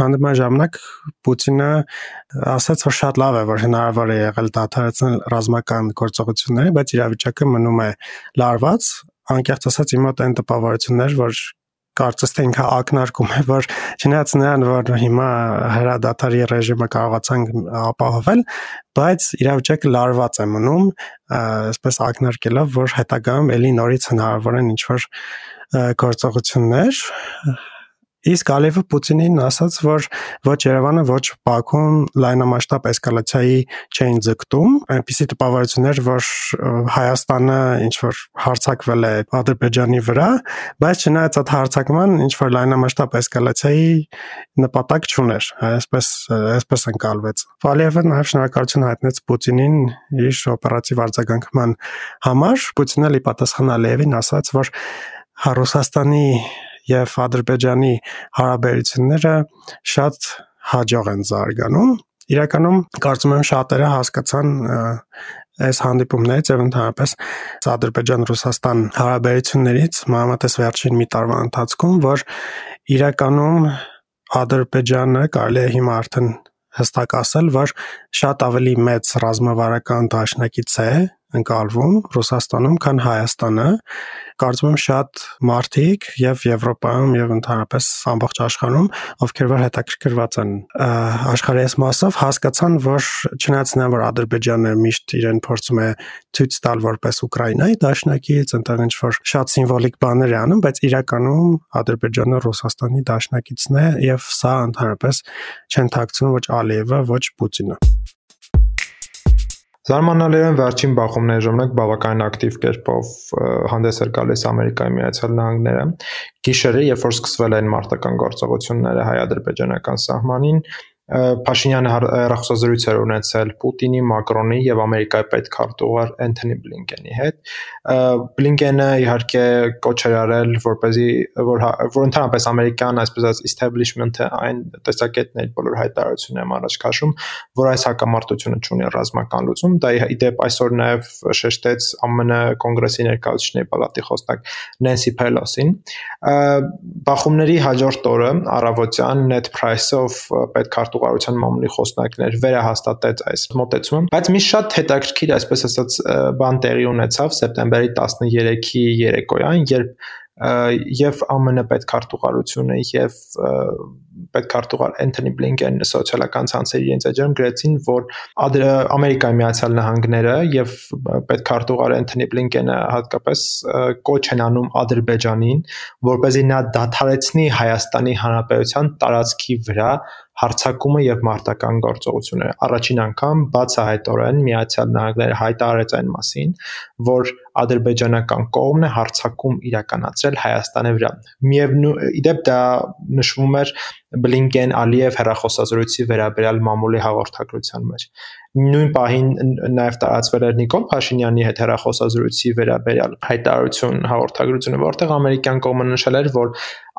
հանդիպման ժամանակ Պուտինը ասաց որ շատ լավ է որ հնարավոր է եղել դադարեցնել ռազմական գործողությունները բայց իրավիճակը մնում է լարված անկեղծ ասած իմ մոտ այն տպավորություններ որ կարծես թե ինքը ակնարկում է, որ չնայած նրան, որ հիմա հրադադարի ռեժիմը կարողացանք ապահովել, բայց իրավիճակը լարված է մնում, այսպես ակնարկելով, որ հետագայում ելի նորից հնարավոր են ինչ-որ գործողություններ Իսկ Ալիևը Պուտինին ասաց, որ ոչ Երևանը, ոչ Բաքուն լայնամասշտաբ էսկալացիայի չէին ձգտում, այնպիսի տպավորություններ, որ Հայաստանը ինչ որ հարցակվել է Ադրբեջանի վրա, բայց չնայած այդ հարցակման ինչ որ լայնամասշտաբ էսկալացիայի նպատակ չուներ, այսպես այսպես ընկալվեց։ Ալիևը նաև շնորհակալություն հայտնեց Պուտինին իր օպերատիվ արձագանքման համար։ Պուտինը լի պատասխան Ալիևին ասաց, որ Ռուսաստանի եւ Ադրբեջանի հարաբերությունները շատ հաջող են զարգանում։ Իրականում կարծում եմ շատերը հասկացան այս հանդիպումներից եւ ընդհանրապես Ադրբեջան-Ռուսաստան հարաբերություններից մանավանդ վերջին մի տարվա ընթացքում, որ իրականում Ադրբեջանը կարելի է հիմա արդեն հստակ ասել, որ շատ ավելի մեծ ռազմավարական դաշնակից է ընկալվում Ռուսաստանում, քան Հայաստանը, կարծում եմ շատ մարդիկ եւ Եվրոպայում եւ ընդհանրապես ամբողջ աշխարհում, ովքեր որ հետաքրքրված են աշխարհի այս մասով, հասկացան, որ չնայած նա որ Ադրբեջանը միշտ իրեն փորձում է ցույց տալ որպես Ուկրաինայի դաշնակից, ընտեղ ինչ որ շատ սիմվոլիկ բաներ է անում, բայց իրականում Ադրբեջանը Ռուսաստանի դաշնակիցն է եւ սա ընդհանրապես չեն ཐակցնում ոչ Ալիևը, ոչ Պուտինը։ Զարմանալիորեն վերջին բախումների ժամանակ բավականին ակտիվ կերպով հանդես էր գալիս Ամերիկայի Միացյալ Նահանգները։ Գիշերը, երբ որ սկսվել են մարտական գործողությունները հայ-ադրբեջանական սահմանին, Փաշինյանը հեռախոսազրույց էր ունեցել Պուտինի, Մակրոնի եւ Ամերիկայի պետքարտուղար Էնթոնի Բլինկենի հետ։ Բլինկենը իհարկե կոչ էր արել, որպեսզի որ հա, որ ընդհանրապես ամերիկյան, այսպես ասած, establishment-ը այն տեսակետն էր բոլոր հայտարարություններում առաջ քաշում, որ այս հակամարտությունը ունի ռազմական լուծում։ Դա իդեպ այսօր նաեւ շեշտեց ԱՄՆ կոնգրեսի ներկայացուցիչների պալատի խոսնակ Նենսի Փելոսին։ Բախումների հաջորդ օրը առավոտյան Net Price-ով պետքարտուղար հաշտուղարության մամուլի խոսնակներ վերահաստատեց այս մոտեցումը, բայց մի շատ հետաքրքիր, այսպես ասած, բան տեղի ունեցավ սեպտեմբերի 13-ի երեկոյան, երբ եւ ԱՄՆ պետքարտուղարությունը եւ պետքարտուղար Էնթոնի Բլինկենը սոցիալական ցանցերի իրենց էջերում գրեցին, որ Ամերիկայի Միացյալ Նահանգները եւ պետքարտուղար Էնթոնի Բլինկենը հատկապես կոչ են անում Ադրբեջանին, որ เป զի նա դադարեցնի Հայաստանի Հանրապետության տարածքի վրա հարցակումը եւ մարտական գործողությունները։ Առաջին անգամ բացահայտորեն Միացյալ Նահանգները հայտարարեց այն մասին, որ ադրբեջանական կողմն է հարցակում իրականացրել Հայաստանի վրա։ Միևնույն իդեպ դա նշվում էր Բլինկեն-Ալիև հերախոսազրույցի վերաբերյալ մամուլի հաղորդագրության մեջ նույն պահին նաև տարածվել էր Նիկոլ Փաշինյանի հետ հեռախոսազրույցի վերաբերյալ հայտարարություն հաղորդագրությունը, որտեղ ամերիկյան կողմը նշել էր, որ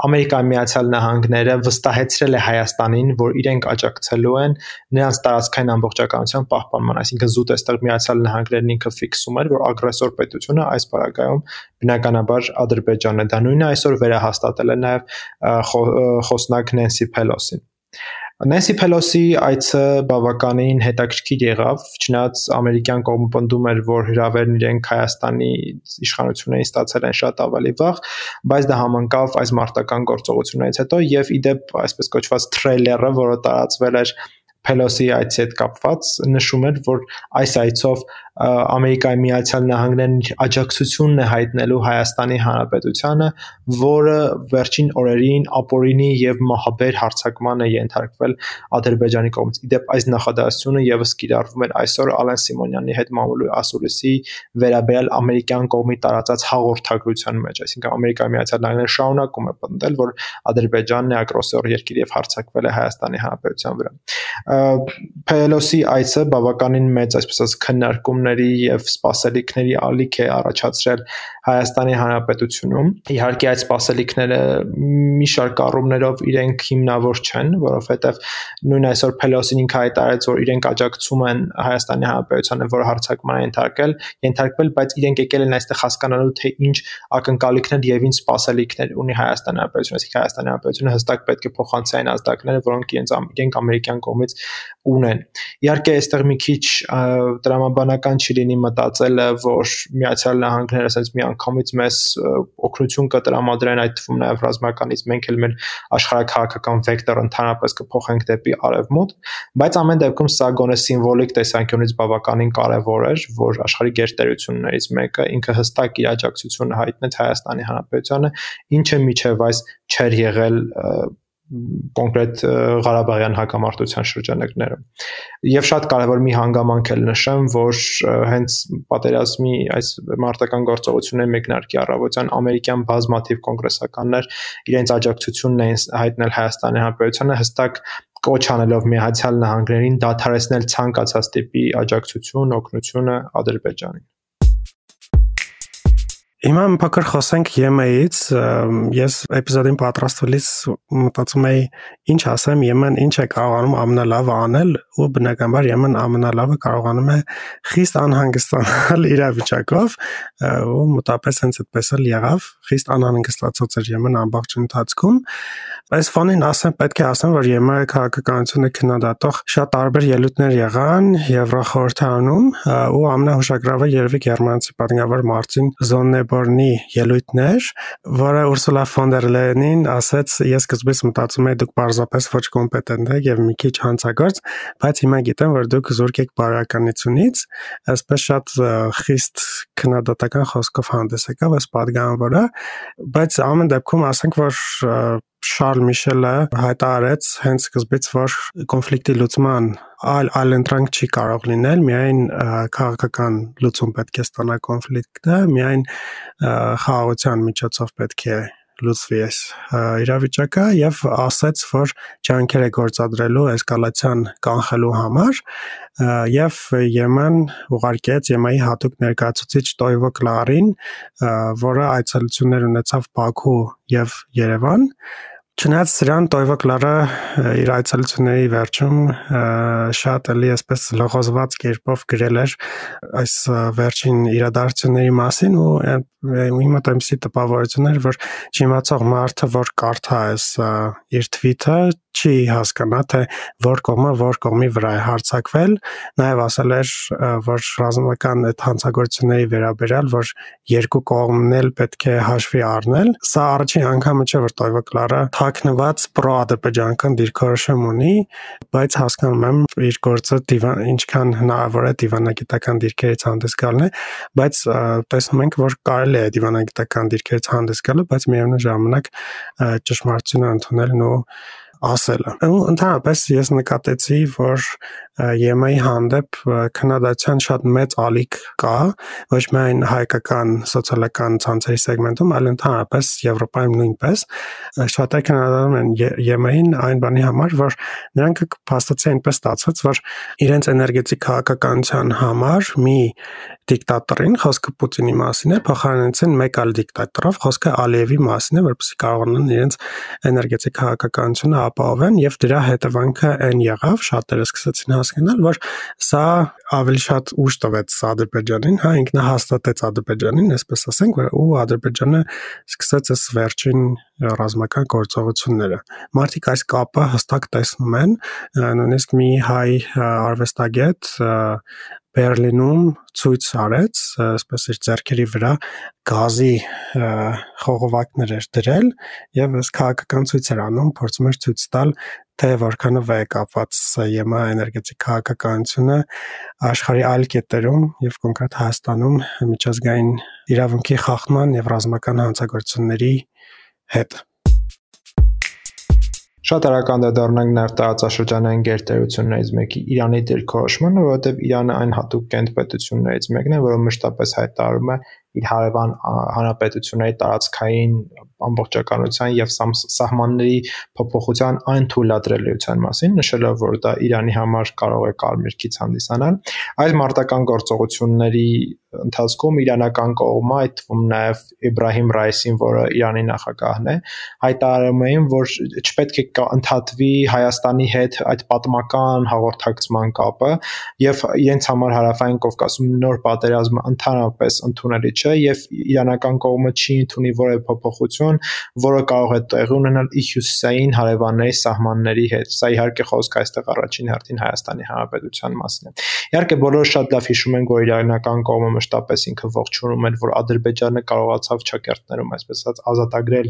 Ամերիկայի Միացյալ Նահանգները վստահեցրել է Հայաստանին, որ իրենք աջակցելու են նրանց տարածքային ամբողջականության պահպանման, այսինքն զուտ էստեղ Միացյալ Նահանգներն ինքը ֆիքսում էր, որ ագրեսոր պետությունը այս բարակայում բնականաբար Ադրբեջանն է։ Դա նույնը այսօր վերահաստատել է նաև խոսնակ Նենսի Փելոսին։ Նենսի Փելոսի այցը բավականին հետաքրքիր եղավ, չնայած ամերիկյան կողմը պնդում էր, որ հրավերն իրենք Հայաստանի իշխանություններին ստացել են շատ ավելի վաղ, բայց դա համընկավ այս մարտական գործողություններից հետո եւ իդեպ այսպես կոչված թրեյլերը, որը տարածվել էր Փելոսի այցի հետ կապված նշում էր, որ այս այցով Ամերիկայի Միացյալ Նահանգներն աջակցությունն է հայտնելու Հայաստանի Հանրապետությանը, որը վերջին օրերին ապօրինի եւ մահաբեր հարձակման է ենթարկվել Ադրբեջանի կողմից։ Իդեպ այս նախադասությունը եւս կիրառվում էր այսօր Ալեն Սիմոնյանի հետ մամուլի ասուլիսի վերաբերյալ ամերիկյան կողմի տարածած հաղորդագրության մեջ, այսինքն Ամերիկայի Միացյալ Նահանգները շարունակում է պնդել, որ Ադրբեջանն է ագրեսոր երկիր եւ հարձակվել է Հայաստանի Հանրապետության վրա։ Փելոսի այցը բավականին մեծ, այսպես ասած, քննարկումներ խնդիրների եւ սպասելիքների ալիք է առաջացրել Հայաստանի Հանրապետությունում։ Իհարկե այդ սպասելիքները մի շարք առումներով իրենք հիմնավոր չեն, որովհետեւ նույն այսօր Փելոսին ինքը հայտարարեց, որ իրենք աջակցում են Հայաստանի Հանրապետությանը, որ հարցակման ենթարկել, ենթարկվել, բայց իրենք եկել են այստեղ հասկանալու թե ինչ ակնկալիքներ եւ ինչ սպասելիքներ ունի Հայաստանի Հանրապետությունը, այսինքն Հայաստանի Հանրապետությունը հստակ պետք է փոխանցի այն ազդակները, որոնք իրենց իրենք ամերիկյան կողմից ունեն։ Իհարկե այստեղ մի քիչ դրամաբանական չի լինի մտածելը, որ Միացյալ Նահանգները ասենց մի անգամից մեզ օգնություն կտրամադրեն այդ թվում նաև ռազմականից մենք էլ մեր աշխարհակահաղական վեկտորը ընդհանրապես կփոխենք դեպի արևմուտք, բայց ամեն դեպքում սա գոնե սիմվոլիկ տեսանկյունից բավականին կարևոր էր, որ աշխարհի գերտերություններից մեկը ինքը հստակ իր աջակցությունը հայտնեց Հայաստանի Հանրապետությանը, ինչը միջև այս չէր եղել կոնկրետ Ղարաբաղյան հակամարտության շրջանակներում։ Եվ շատ կարևոր մի հանգամանք էլ նշեմ, որ հենց պատերազմի այս մարտական գործողությունների մեկնարկի առավոտյան ամերիկյան բազմաթիվ կոնգրեսականներ իրենց աջակցությունն էին հայտնել Հայաստանի Հանրապետությանը հստակ կոչ անելով Միացյալ Նահանգներին դադարեցնել ցանկացած տիպի աջակցություն, օգնությունը Ադրբեջանին։ Հիմա փոքր խոսենք Եմենից։ Ես էպիզոդին պատրաստվելիս մտածում էի ինչ ասեմ Եմեն ինչ է կարողանում ամենալավը անել ու բնականաբար Եմեն ամենալավը կարողանում է խիստ անհանգստանալ իրավիճակով ու մտապես հենց այդպես էլ եղավ։ Խիստ անհանգստացած էր Եմեն ամբողջ ընթացքում Այս ֆոնին ասեմ, պետք է ասեմ, որ ԵՄ-ի քաղաքականությունը քննադատող շատ տարբեր ելույթներ եղան Եվրախորհրդանում ու ամնահուշագրավը երևի Գերմանացի պատգամավոր Մարտին Զոննեբորնի ելույթներ, որը Ուրսուլա ֆոն դեր Լենին ասաց, ես սկզբից մտածում էի դուք պարզապես ոչ կոմպետենտ եք եւ մի քիչ հանցագործ, բայց հիմա գիտեմ, որ դուք զուրկ եք բարականությունից, ասես շատ խիստ քննադատական խոսքով հանդես եկավ այս պատգամավորը, բայց ամեն դեպքում ասենք, որ Շարլ Միշելը հայտարարեց հենց սկզբից, որ կոնֆլիկտի լուծման այլ այլ ընտրանք չի կարող լինել, միայն քաղաքական լուծում պետք է ստանա կոնֆլիկտը, միայն խաղաղության միջոցով պետք է լուծվի այս իրավիճակը եւ ասաց, որ ջանքեր է գործադրելու էսկալացիան կանխելու համար եւ Եմեն ուղարկեց Եմայի հատուկ ներկայացուցիչ Տոյվո Կլարին, որը այցելություններ ունեցավ Բաքու եւ Երևան Չնայած սրան Տոյվա Կլարը իր այցելությունների վերջում շատ էլի այսպես լողոզված կերպով գրել էր այս վերջին իրադարձությունների մասին ու հիմա տեմսի տպավորություններ որ չիմացող մարդը որ կարդա այս իր թվիթը չի հասկանա թե որ կողմը որ կողմի վրա է հարցակվել նաև ասել էր որ ռազմական այդ հանցագործությունների վերաբերյալ որ երկու կողմն էլ պետք է հաշվի առնել սա առաջին անգամը չէ որ Տոյվա Կլարը թաքնված պրո-ադրբեջանական դիրքորոշում ունի, բայց հասկանում եմ իր գործը դիվան ինչքան հնարավոր է դիվանագիտական դիրքերից հանդես գալն է, բայց տեսնում ենք, որ կարելի է դիվանագիտական դիրքերից հանդես գալը, բայց միևնույն ժամանակ ճշմարտությունը ընդունելն ու ասելը։ Ու ընդհանրապես ես նկատեցի, որ ԵՄ-ի հանդեպ քննադատության շատ մեծ ալիք կա, ոչ միայն հայկական սոցիալական ցանցերի սեգմենտում, այլ ընդհանրապես Եվրոպայում նույնպես շատերը քննադատում են ԵՄ-ին այն բանի համար, որ նրանք փաստացի այնպես ստացվեց, որ իրենց էներգետիկ քաղաքականության համար մի դիկտատորին, խոսքը Պուտինի մասին է, փոխարինեցին մեկ այլ դիկտատորով, խոսքը Ալիևի մասին է, որպեսզի կարողանան իրենց էներգետիկ քաղաքականությունը ապահովեն եւ դրա հետևանքը այն եղավ, շատերը սկսեցին հասկանալ, որ սա ավելի շատ ուժ տվեց Ադրբեջանին, հա ինքնահաստատեց Ադրբեջանին, այսպես ասենք, որ ու Ադրբեջանը սկսեց այս վերջին ռազմական գործողությունները։ Մարտիկ այս կապը հստակ տեսնում են, նույնիսկ մի հայ արվեստագետ Բերլինում ցույց արեց, այսպես իր ձեռքերի վրա գազի խողովակներ էր դրել եւ այս քաղաքական ցույց էր անում, փորձում էր ցույց տալ թե որքանով է կապված ԵՄ էներգետիկ քաղաքականությունը աշխարհի այլ կետերում եւ կոնկրետ Հայաստանում միջազգային իրավունքի խախտման եւ ռազմական հանցագործությունների հետ Շատ արագ անդրադառնանք նաև տարածաշրջանային գերտերություններից մեկի Իրանի դիրքորոշմանը, որովհետև Իրանը այն հատուկ կենտրպետություններից մեկն է, որը մշտապես հայտարարում է իր հարևան հանրապետությունների տարածքային ամբողջականության եւ սահմանների փոփոխության այն թույլատրելիության մասին, նշելով, որ դա Իրանի համար կարող է կարմիր հանդիսանալ, այլ մարտական գործողությունների ընթացքում իրանական կողմը, այդ թվում նաև Իբրահիմ Ռայիսին, որը Իրանի նախագահն է, հայտարարում էին, որ չպետք է ընդհատվի Հայաստանի հետ այդ պատմական հաղորդակցման կապը եւ իրենց համար հարավային Կովկասում նոր պատերազմը ընդհանրապես ընդունելի չէ եւ իրանական կողմը չի ընդունի որևէ փոփոխություն, որը կարող է տեղի ունենալ հյուսիսային հարևանների սահմանների հետ։ Սա իհարկե խոսք այստեղ առաջին հերթին Հայաստանի Հանրապետության մասին է։ Իհարկե բոլորը շատ լավ հիշում են, որ իրանական կողմը մշտապես ինքը ողջունում էր, որ Ադրբեջանը կարողացավ ճակերտներում այսպես ասած ազատագրել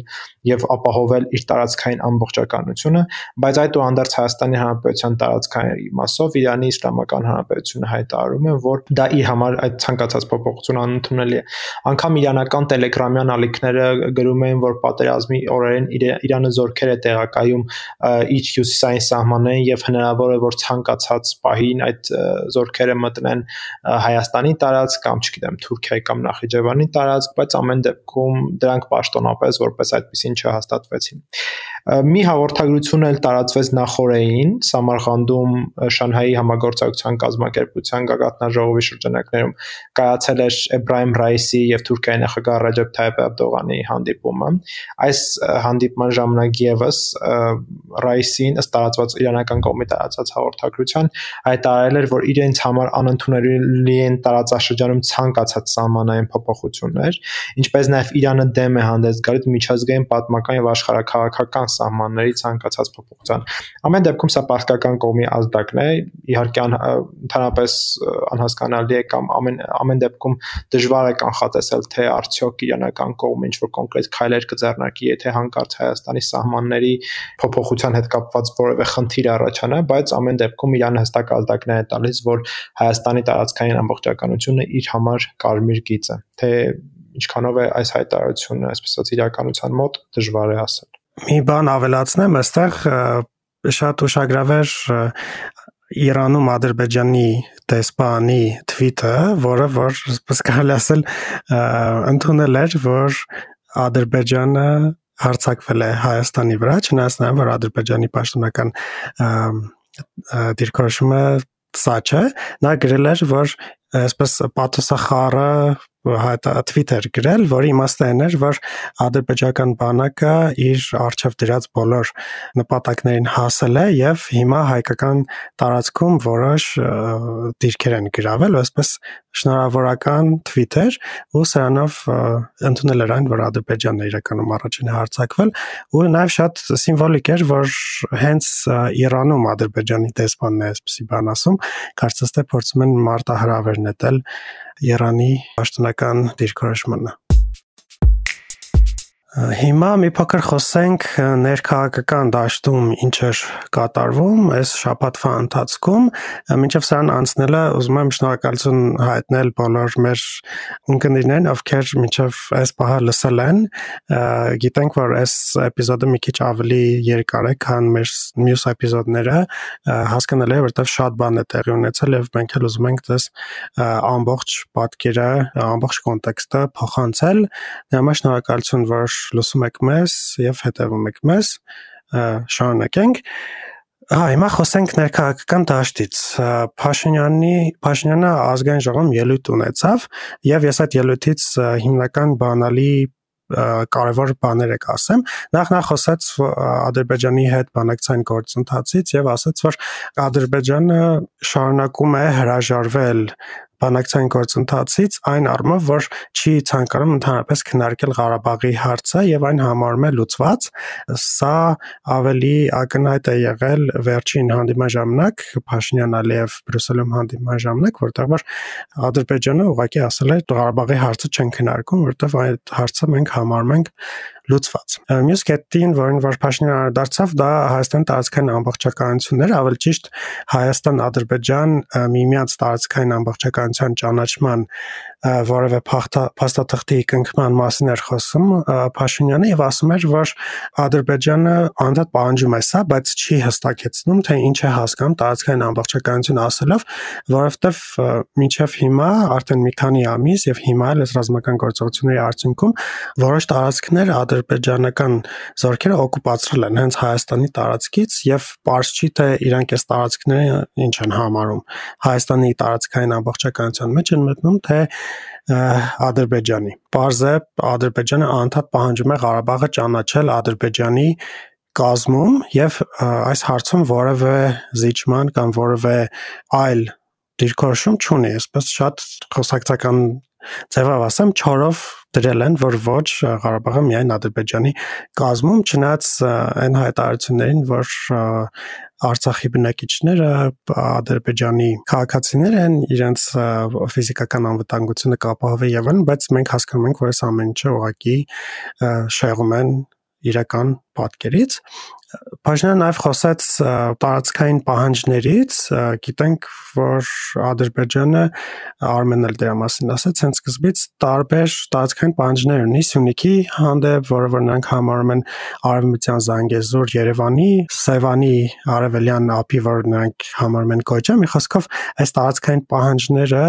եւ ապահովել իր տարածքային ամբողջականությունը, բայց այդուհանդերձ Հայաստանի Հանրապետության տարածքային մասով Իրանի Իսլամական Հանրապետությունը հայտարարում է, որ դա իր համար այդ ցանկացած փոփոխություն անընդունելի է։ Անկամ իրանական տելեգրամյան ալիքները գրում էին, որ պատերազմի օրերին Իրանը զորքեր է տեղակայում իր հյուսիսային սահմաններին եւ հնարավոր է որ ցանկացած պահին այդ զորքերը մտնեն Հայաստանի տարածք կամ չգիտեմ, Թուրքիայի կամ Նախիջևանի տարածք, բայց ամեն դեպքում դրանք պաշտոնապես որպես այդպեսին չհաստատվեցին։ Մի հաղորդագրություն էլ տարածվեց նախորդային Սամարխանդում Շանհայի համագործակցության կազմակերպության գագաթնաժողովի շրջանակներում կայացել էր Էբրահիմ Ռայիսի եւ Թուրքիայի նախագահ Ռաջեփ Թայիպ Էրդողանի հանդիպումը։ Այս հանդիպման ժամանակ եւս Ռայիսին ըստ տարածված իրանական կողմի տարածած հաղորդագրության հայտարարել էր, որ իրենց համար անընդունելի են տարածաշրջանում ցանկացած սահմանային փոփոխություններ, ինչպես նաեւ Իրանը դեմ է հանդես գալիս միջազգային պատմական եւ աշխարհակաղակական սահմանների ցանկացած փոփոխության։ Ամեն դեպքում սա պարտական կողմի ազդակն է, իհարկե ընդհանրապես անհասկանալի է կամ ամեն ամեն դեպքում դժվար է կանխատեսել, թե արդյոք իրանական կողմը ինչ որ կոնկրետ քայլեր կձեռնարկի, եթե հանկարծ Հայաստանի սահմանների փոփոխության հետ կապված որևէ խնդիր առաջանա, բայց ամեն դեպքում Իրանը հստակ ազդակներ է տալիս, որ Հայաստանի տարածքային ամբողջականությունը իր համար կարմիր գիծ է։ Թե ինչքանով է այս հայտարարությունը, այսպես ասած, իրականության մոտ դժվար է ասել։ Մի բան ավելացնեմ, այստեղ շատ ուշագրավ էր Իրանում Ադրբեջանի դեսպանի թվիթը, որը որ կարելի ասել ընդունել էր, որ Ադրբեջանը հարցակվել է Հայաստանի վրա, չնայած նաև որ Ադրբեջանի պաշտոնական դիրքորոշումը սա չէ, նա գրել էր, որ այսպես պաթոսախառը հայտա Twitter գրել, որի իմաստն էր, որ ադրբեջական բանակը իր արժև դրած բոլոր նպատակներին հասել է եւ հիմա հայկական տարածքում որոշ դիրքեր են գրավել, այսպես շնորհավորական Twitter ու սրանով ընդունել էր այն, որ Ադրբեջանն է իրականում առաջինը հարցակվել ու նաեւ շատ սիմվոլիկ էր, որ հենց Իրանում Ադրբեջանի դեսպանն է այսպեսի բան ասում, կարծես թե փորձում են մարտահրավեր նետել Իրանի պաշտոնական դիրքորոշմանը։ Հիմա մի փոքր խոսենք ներքաղաքական դաշտում ինչ էր կատարվում այս շաբաթվա ընթացքում։ Մինչև սրան անցնելը ուզում եմ շնորհակալություն հայտնել բոլոր մեր ունկնդիրներին, ովքեր մինչև այս պահը լսել են։ Գիտենք, որ այս էպիզոդը մի քիչ ավելի երկար է, քան մեր մյուս էպիզոդները, հասկանալի է, որովհետև շատ բան է տեղի ունեցել եւ մենք էլ ուզում ենք դες ամբողջ պատկերը, ամբողջ կոնտեքստը փոխանցել։ Դրա համար շնորհակալություն, որ լսում եք մեզ եւ հետեւում եք մեզ, շարունակենք։ Հա, հիմա խոսենք ներքաղաքական դաշտից։ Փաշինյանի Փաշինյանը ազգային ժողովում ելույթ ունեցավ եւ ես այդ ելույթից հիմնական բանալի կարևոր բաներ եք ասեմ։ Նախ նա խոսեց Ադրբեջանի հետ բանակցային գործընթացից եւ ասաց, որ Ադրբեջանը շարունակում է հրաժարվել բանակցային գործընթացից այն առումով, որ չի ցանկանում ընդհանրապես քննարկել Ղարաբաղի հարցը եւ այն համարում է լուծված։ Սա ավելի ակնհայտ է եղել վերջին հանդիպման ժամանակ Փաշինյան-Ալիև Բրյուսելում հանդիպման ժամանակ, որտեղ որ Ադրբեջանը ուղղակի ասել է Ղարաբաղի հարցը չեն քննարկում, որտեղ այդ հարցը մենք համարում ենք լուծված։ Մյուս կետին, որին որ Փաշինյանը դարձավ, դա Հայաստան տարածքային ամբողջականությունն էր, ավելի ճիշտ Հայաստան-Ադրբեջան միմյանց տարածքային ամբողջականության ճանաչման որևէ փաստաթղթի կնքման մասին էր խոսում Փաշինյանը եւ ասում էր, որ Ադրբեջանը անդադ պահանջում է սա, բայց չի հստակեցնում, թե ինչ է հասկանում տարածքային ամբողջականություն ասելով, որովհետեւ մինչեւ հիմա արդեն մի քանի ամիս եւ հիմա էլ այս ռազմական գործողությունների արդյունքում որոշ տարածքներ ադրբեջանական զորքերը օկուպացրել են հենց Հայաստանի տարածքից եւ པարզ չի թե իրանք այս տարածքները ինչ են համարում Հայաստանի տարածքային ամբողջականության մեջ են մտնում թե Ադրբեջանի։ Պարզ է Ադրբեջանը անդադ պահանջում է Ղարաբաղը ճանաչել Ադրբեջանի կազմում եւ այս հարցում որևէ զիջման կամ որևէ այլ դիրքորոշում չունի, այսպես շատ խոսակցական ձևով ասեմ, չորով դրել են, որ ոչ Ղարաբաղը միայն Ադրբեջանի կազմում, չնայած այն հայտարարություններին, որ Արցախի բնակիչները Ադրբեջանի քաղաքացիներ են, իրենց ֆիզիկական անվտանգությունը կապահովի եւ այլն, բայց մենք հասկանում ենք, որ այս ամեն ինչը ուղղակի շեղում են իրական պատկերից Փաշինյանը նաև խոսեց տարածքային պահանջներից, գիտենք, որ Ադրբեջանը Արմենն էլ դրա մասին ասաց, հենց սկզբից տարբեր տարածքային պահանջներ ունի Սյունիքի հանդեպ, որը որ նրանք համարում են Արևմտյան Զանգեզուր, Երևանի, Սևանի արևելյան ափի, որ նրանք համարում են Կոճը, մի խոսքով այս տարածքային պահանջները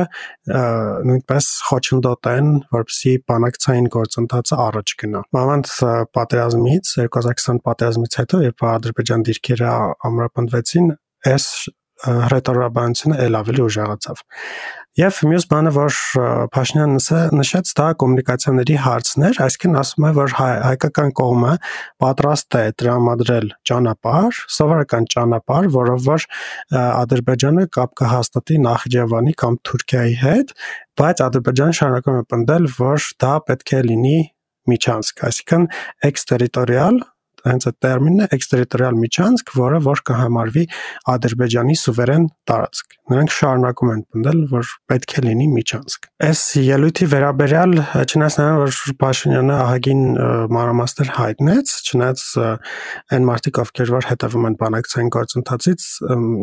նույնպես խոչընդոտ են, որպեսզի բանակցային գործընթացը առաջ գնա։ Մանավանդ պատերազմից 2020 պատերազմից հետո երբ Ադրբեջան դիրքերը ամրապնդվեցին, այս հրետորաբանությունը ել ավելի ուժեղացավ։ Եվ մյուս բանը, որ Փաշինյանը նշեց, դա կոմունիկացիաների հարցն էր, այսինքն ասում է, որ հայ, հայկական կողմը պատրաստ է տրամադրել ճանապարհ, սովորական ճանապարհ, որով որ Ադրբեջանը կապ կհաստատի Նախիջևանի կամ Թուրքիայի հետ, բայց Ադրբեջանը շարունակում է պնդել, որ դա պետք է լինի միջանցք, այսինքն էքստերիտորիալ հենց այդ տերմինն է էքստերիտորիալ միջանցք, որը որ կհամարվի Ադրբեջանի սուվերեն տարածք։ Նրանք շարունակում են պնդել, որ պետք է լինի միջանցք։ Այս ելույթի վերաբերյալ չնայած նրան, որ Փաշինյանը ահագին մանրամասներ հայտնեց, չնայած այն մարդիկ, ովքեր որ հետևում են բանակցային գործընթացից,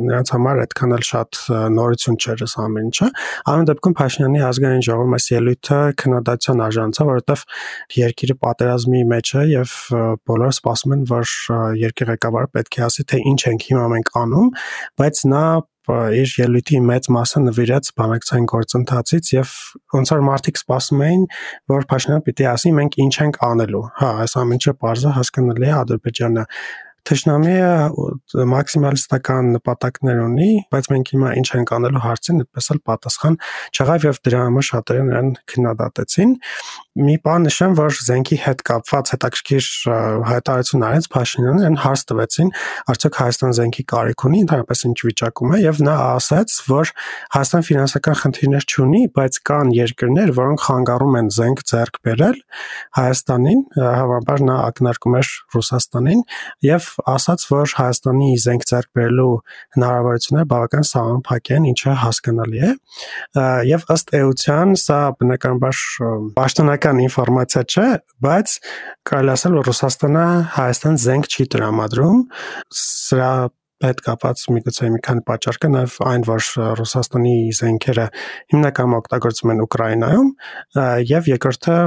նրանց համար այդքան էլ շատ նորություն չէր այս ամեն ինչը։ Ամեն դեպքում Փաշինյանի ազգային ժողովում այս ելույթը քննադատության արժանացավ, որովհետև երկիրը պատերազմի մեջ է եւ բոլորը սպասում ասում են, որ երկրի ղեկավարը պետք է ասի, թե ինչ ենք հիմա մենք անում, բայց նա իր ելույթի մեծ մասը նվիրեց բանակցային գործընթացից եւ ոնց որ մարդիկ սպասում էին, որ Փաշինյանը պիտի ասի մենք ինչ ենք անելու։ Հա, այս ամենը բարձր հասկանալի է Ադրբեջանը Թշնամիը մաքսիմալիստական նպատակներ ունի, բայց մենք հիմա ինչ ենք անելու հարցին այդպես էլ պատասխան չեղավ եւ դրա համար շատերը նրան քննադատեցին մի բան նշեմ, որ զենքի հետ կապված հետաքրքիր հայտարարություն արեց Փաշինյանը, այն հարց տվեցին, արդյոք Հայաստան զենքի կարիք ունի, ընդհանրապես ինչ վիճակում է, եւ նա ասաց, որ Հայաստան ֆինանսական խնդիրներ չունի, բայց կան երկրներ, որոնք խանգարում են զենք ձեռք բերել Հայաստանին, հավանաբար նա ակնարկում էր Ռուսաստանին, եւ ասաց, որ Հայաստանի զենք ձեռք բերելու հնարավորությունները բավական սահմանափակ են, ինչը հասկանալի է։ Եվ ըստ էության սա բնականաբար պաշտոնական ինֆորմացիա չէ, բայց կարելի ասել, որ Ռուսաստանը Հայաստան զենք չի տրամադրում։ Սրա հետ կապված միգուցե մի քանի պատճառ կա, նաև այն, որ Ռուսաստանի զենքերը հիմնականում օգտագործվում են Ուկրաինայում, եւ երկրորդը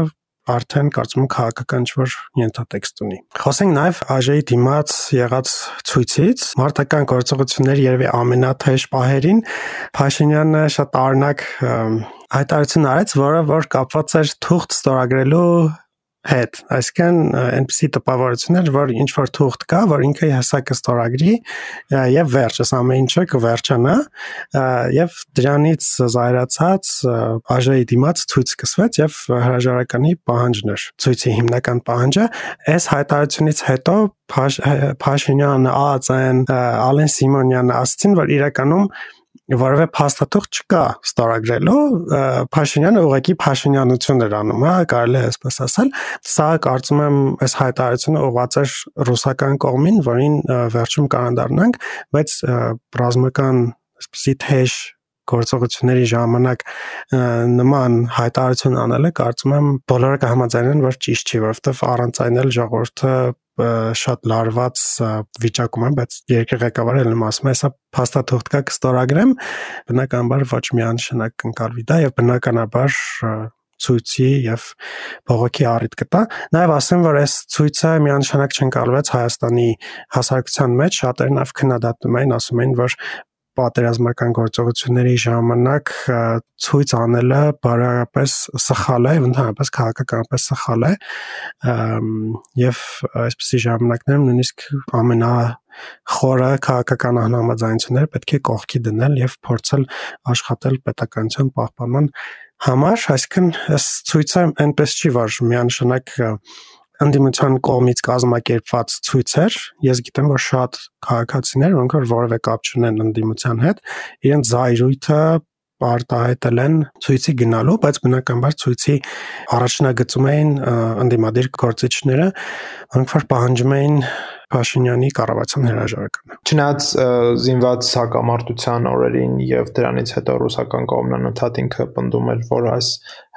արդեն կարծում եմ քաղաքական ինչ-որ ենթատեքստ ունի։ Խոսենք նաև ԱԺ-ի դիմաց եղած ցույցից, մարտական գործողությունների երևի ամենաթեժ պահերին Փաշինյանը շատ տարօրինակ հայտարարություն արեց, որը որ կապված էր թուղթ ստորագրելու հետ, այսինքն այնպեսի տպավորություններ, որ ինչ որ թուղթ կա, որ ինքը հասակը ստորագրի եւ վերջս ամեն ինչը կվերջանա եւ դրանից զայրացած ԱԺ-ի դիմաց ցույց սկսվեց եւ հրաժարականի պահանջն էր։ Ցույցի հիմնական պահանջը այս հայտարարությունից հետո Փաշինյանը, Ածեն, Ալեն Սիմոնյանը ասացին, որ իրականում որովե փաստաթուղթ չկա ստորագրելու Փաշինյանը ուղղակի Փաշինյանություն էր անում, հա, կարելի է այսպես ասել։ Սա կարծում եմ այս հայտարարությունը ուղղված էր ռուսական կողմին, որին վերջում կանադառնանք, բայց ռազմական այսպեսի թեժ գործողությունների ժամանակ նման հայտարարություն անելը կարծում եմ բոլորը կհամաձայնեն, որ ճիշտ չի, որովհետև առանց այն էլ ժողովուրդը շատ լարված վիճակում եմ, բայց երկրի ղեկավարը ելնում ասում է, հեսա փաստաթուղթ կա կստորագրեմ, բնականաբար ոչ միանշանակ կընկալվի դա եւ բնականաբար ցույցի եւ բողոքի առիթ կտա։ Նաեւ ասեմ, որ այս ցույցը միանշանակ չընկալվեց Հայաստանի հասարակության մեջ, շատերն ավ քննադատում էին, ասում էին, որ պատերազմական գործողությունների ժամանակ ցույց անելը բարոյապես սխալ է, ընդհանրապես քաղաքականապես սխալ է եւ այսպիսի ժամանակներում նույնիսկ ամենա խորը քաղաքական անհամաձայնությունները պետք է կողքի դնել եւ փորձել աշխատել պետականության պահպանման համար, այսինքն այս ցույցը այնպես չի, որ միանշանակ ընդդիմության կողմից կազմակերպված ցույցեր, ես գիտեմ, որ շատ քաղաքացիներ, ոնք որ որևէ կապ չունեն ընդդիմության հետ, իրենց զայրույթը արտահայտել են ցույցի գնալու, բայց բնականաբար ցույցի առաջնագծում էին ընդդիմադիր գործիչները, ոնք որ պահանջում էին Փաշինյանի կառավարության հրաժարականը։ Չնայած զինված հակամարտության օրերին եւ դրանից հետո ռուսական կողմն անընդհատ ինքը պնդում էր, որ այս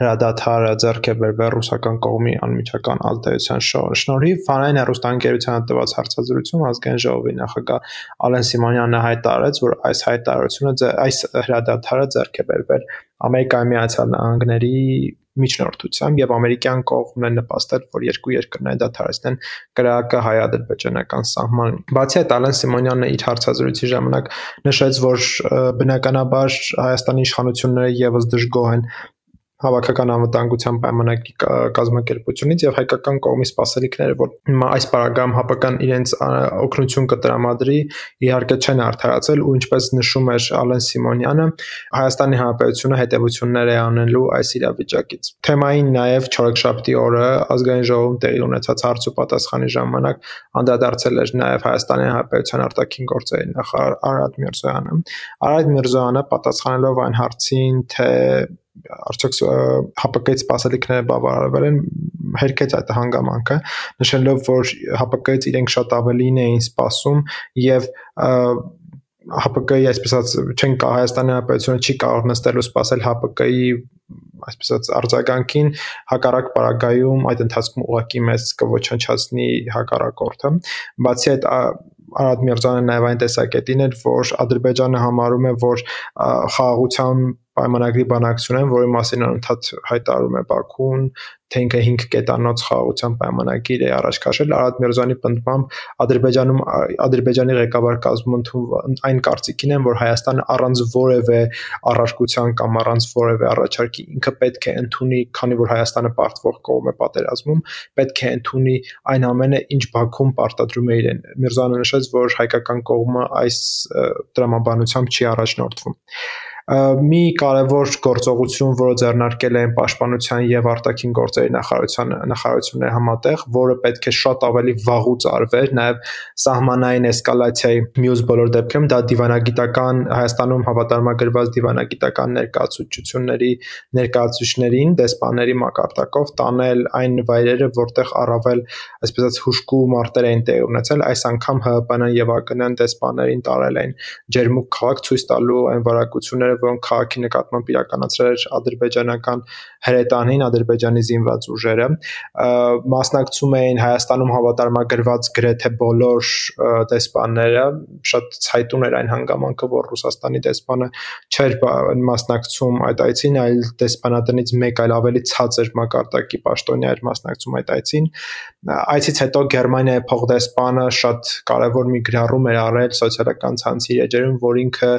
հրադադարը ձեռք է բերվել ռուսական կողմի անմիջական ազդեցության շնորհիվ, Ֆանային հեռուստաընկերությանը տված հարցազրույցում ազգային ժողովի նախագահ Ալեն Սիմոնյանը հայտարարեց, որ այս հայտարարությունը այս հրադադարը ձեռք է բերվել Ամերիկայի Միացյալ Նահանգների միջնորդությամբ եւ ամերիկյան կողմն է նպաստել, որ երկու երկրները դադարեցնեն կրակը հայ-ադրբեջանական սահմանին։ Բացի այդ, Ալեն Սիմոնյանը իր հարցազրույցի ժամանակ նշեց, որ բնականաբար Հայաստանի իշխանությունները եւս դժգոհ են հավաքական անվտանգության պայմանագրի կազմակերպությունից եւ հայկական կողմի սպասելիքները, որ այս պարագայում հապական իրենց օգնություն կտրամադրի, իհարկե չեն արդարացել ու ինչպես նշում էր Ալեն Սիմոնյանը, Հայաստանի Հանրապետությունը հետևություններ է անելու այս իրավիճակից։ Թեմային նաեւ Չորեքշաբթի օրը ազգային ժողովում տեղի ունեցած հարց ու պատասխանի ժամանակ անդրադարձել էր նաեւ Հայաստանի Հանրապետության արտաքին գործերի նախարար Արադ Միրզոյանը։ Արադ Միրզոյանը պատասխանելով այն հարցին, թե արդյոք ՀՊԿ-ից սպասելիքները բավարարվել են հերքեց այդ հանգամանքը նշելով որ ՀՊԿ-ից իրենք շատ ավելին էին սպասում եւ ՀՊԿ-ի այսպես ասած չեն կա Հայաստանի Հանրապետությունը չի կարող նստելու սպասել ՀՊԿ-ի այսպես ասած արձագանքին հակառակ պարագայում այդ ընթացքում ուղակի մեծ կոչանչացնի հակառակորդը բացի այդ Արադ Միրզյանը նաև այն տեսակետին էր, որ Ադրբեջանը համարում է, որ խաղաղության պայմանագրի բանակցություն, որի մասին անընդհատ հայտարարում է Բաքուն, թե ինքը 5 կետանոց խաղաղության պայմանագիր է առաջ քաշել Արադ Միրզյանի պնդմամբ Ադրբեջանում Ադրբեջանի ղեկավար կազմում ընդունվում այն կարծիքին են, որ Հայաստանը առանց որևէ առարկության կամ առանց որևէ առաջարկի ինքը պետք է ընդունի, քանի որ Հայաստանը պարտվող կողմ է պատերազմում, պետք է ընդունի այն ամենը, ինչ Բաքուն պարտադրում է իրեն։ Միրզյանը նշեց, որ հայկական կողմը այս դրամաբանությամբ չի առաջնորդվում Մի կարևոր գործողություն, որը ձեռնարկել են Պաշտպանության եւ Արտաքին գործերի նախարարության նախարարությունների համատեղ, որը պետք է շատ ավելի վաղուց արվեր, նաեւ սահմանային էսկալացիայի մյուս բոլոր դեպքերում դա դիվանագիտական Հայաստանում հավատարմագրված դիվանագիտական ներկայացությունների ներկայացուցիչներին դեսպանների մակարդակով տանել այն վայրերը, որտեղ առավել այսպես ասած հուշկու մարտեր էին տեղ ունեցել, այս անգամ ՀՀՊՆ եւ ԱԿՆ դեսպաններին տարել են ջերմուկ քաղաք ցույց տալու այն վարակությունները, որոնք քաղաքի նկատմամբ իրականացրել էր ադրբեջանական հրետանին, Ադրբեջանի զինված ուժերը, մասնակցում էին Հայաստանում հավատարմագրված գրեթե բոլոր դեսպանները, շատ ցայտուն էր այն հանգամանքը, որ Ռուսաստանի դեսպանը չէր մասնակցում այդ այցին, այլ դեսպանատնից մեկ այլ ավելի ցածր մակարդակի պաշտոնյա էր մասնակցում այդ այցին։ Այցից հետո Գերմանիայի փոխդեսպանը շատ կարևոր մի գրառում էր արել սոցիալական ցանցի էջերում, որ ինքը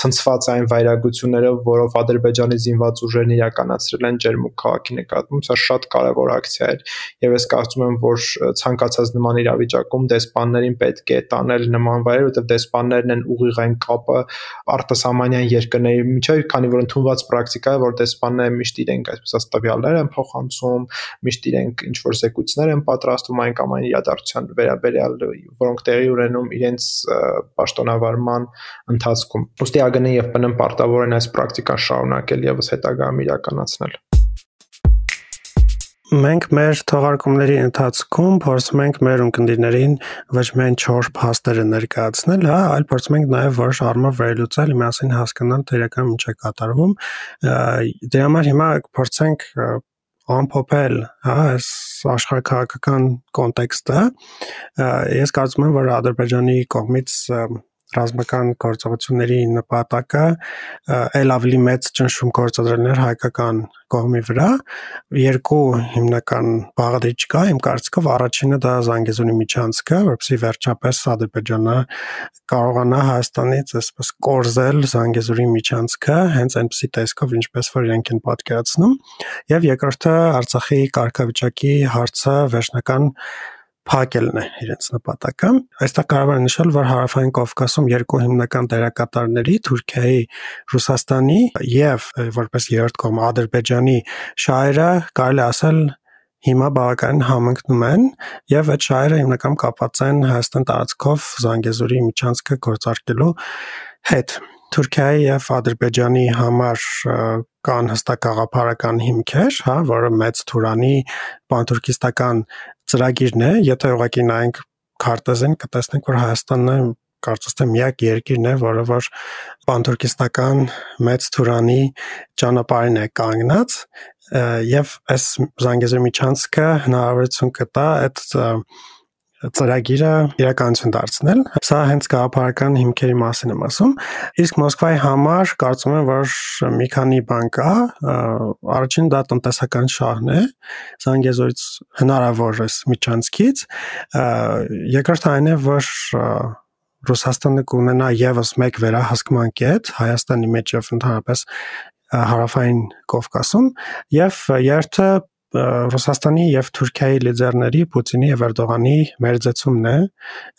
ցնցված այն վայրագություններով, որով Ադրբեջանի զինված ուժերն իրականացրել են Ջերմուկ քաղաքի նկատմամբ, սա շատ կարևոր ակցիա էր եւ ես կարծում եմ, որ ցանկացած նման իրավիճակում դեսպաններին պետք է տանել նման վայրեր, որովհետեւ դեսպաններն են ուղիղ այն կապը արտասահմանյան երկրների միջև, քանի որ ընդունված պրակտիկա է, որ դեսպանները միշտ իրենք այսպես ասած տվյալներ են փոխանցում, միշտ իրենք ինչ որ զեկույցներ են պատրաստում այն կամ այն իրադարձության վերաբերյալ, որոնք տեղի ունենում իրենց պաշտոնավարման ընթացքում։ Ոստի ԱԳՆ եւ ՊՆ պարտավոր են այս պրակտիկան շարունակել եւս հետագայում իրականացնել մենք մեր թողարկումների ընթացքում փորձում ենք մեր ունկնդիրներին ոչ միայն 4 փաստերը ներկայացնել, հա, այլ փորձում ենք նաև որոշ առումով վերլուծել, միասին հասկանալ թե իրական ինչ է կատարվում։ Դրա համար հիմա փորձենք ամփոփել, հա, այս աշխարհակաղակական կոնտեքստը։ Ես կարծում եմ, որ Ադրբեջանի կողմից ռազմական գործողությունների նպատակը ել ավելի մեծ ճնշում գործադրելն էր հայկական կողմի վրա երկու հիմնական բաղադրիչ կա իմ կարծիքով առաջինը դա Զանգեզուրի միջանցքը որովհետեւ վերջապես Ադրբեջանը կարողանա Հայաստանից այսպես կորզել Զանգեզուրի միջանցքը հենց այնպեսի տեսքով ինչպես որ իրենք են պատկերացնում եւ երկրորդը Արցախի կարգավիճակի հարցը վերջնական փակելն է իրենց նպատակը։ Այստեղ կարող է նշել, որ Հարավային Կովկասում երկու հիմնական դերակատարների Թուրքիայի, Ռուսաստանի եւ որպես երրորդ կողմ Ադրբեջանի շահերը կարելի ասել հիմա բավականին համընկնում են եւ այդ շահերը հիմնական կապված են Հայաստան տարածքով Զանգեզուրի միջանցքը գործարկելու հետ։ Թուրքիայի եւ Ադրբեջանի համար կան հստակ գաղափարական հիմքեր, հա, որը մեծ Թուրանի պանթուրքիստական ծրագիրն է, եթե ուղղակի նայենք քարտեզին կտեսնենք, որ Հայաստանն է կարծես թե միակ երկիրն է, որը որ պանթուրքիստական մեծ Թուրանի ճանապարհին է կանգնած եւ այս Զանգեզուրի միջանցքը հնարավորություն կտա այդ ծրագիրը իրականություն դարձնել։ Սա հենց գաղափարական հիմքերի մասին եմ ասում։ Իսկ Մոսկվայի համար կարծում եմ, որ մի քանի բան կա։ Առաջին դա տնտեսական շահն է Զանգեզուրից հնարավոր է միջանցքից։ Երկրորդը այն է, որ Ռուսաստանը կունենա եւս մեկ վերահսկման կետ Հայաստանի մեջ եւ ընդհանրապես հարավային Կովկասում եւ երթը Ռուսաստանի եւ Թուրքիայի լիդերների Պուտինի եւ Էրդողանի մերձեցումն է,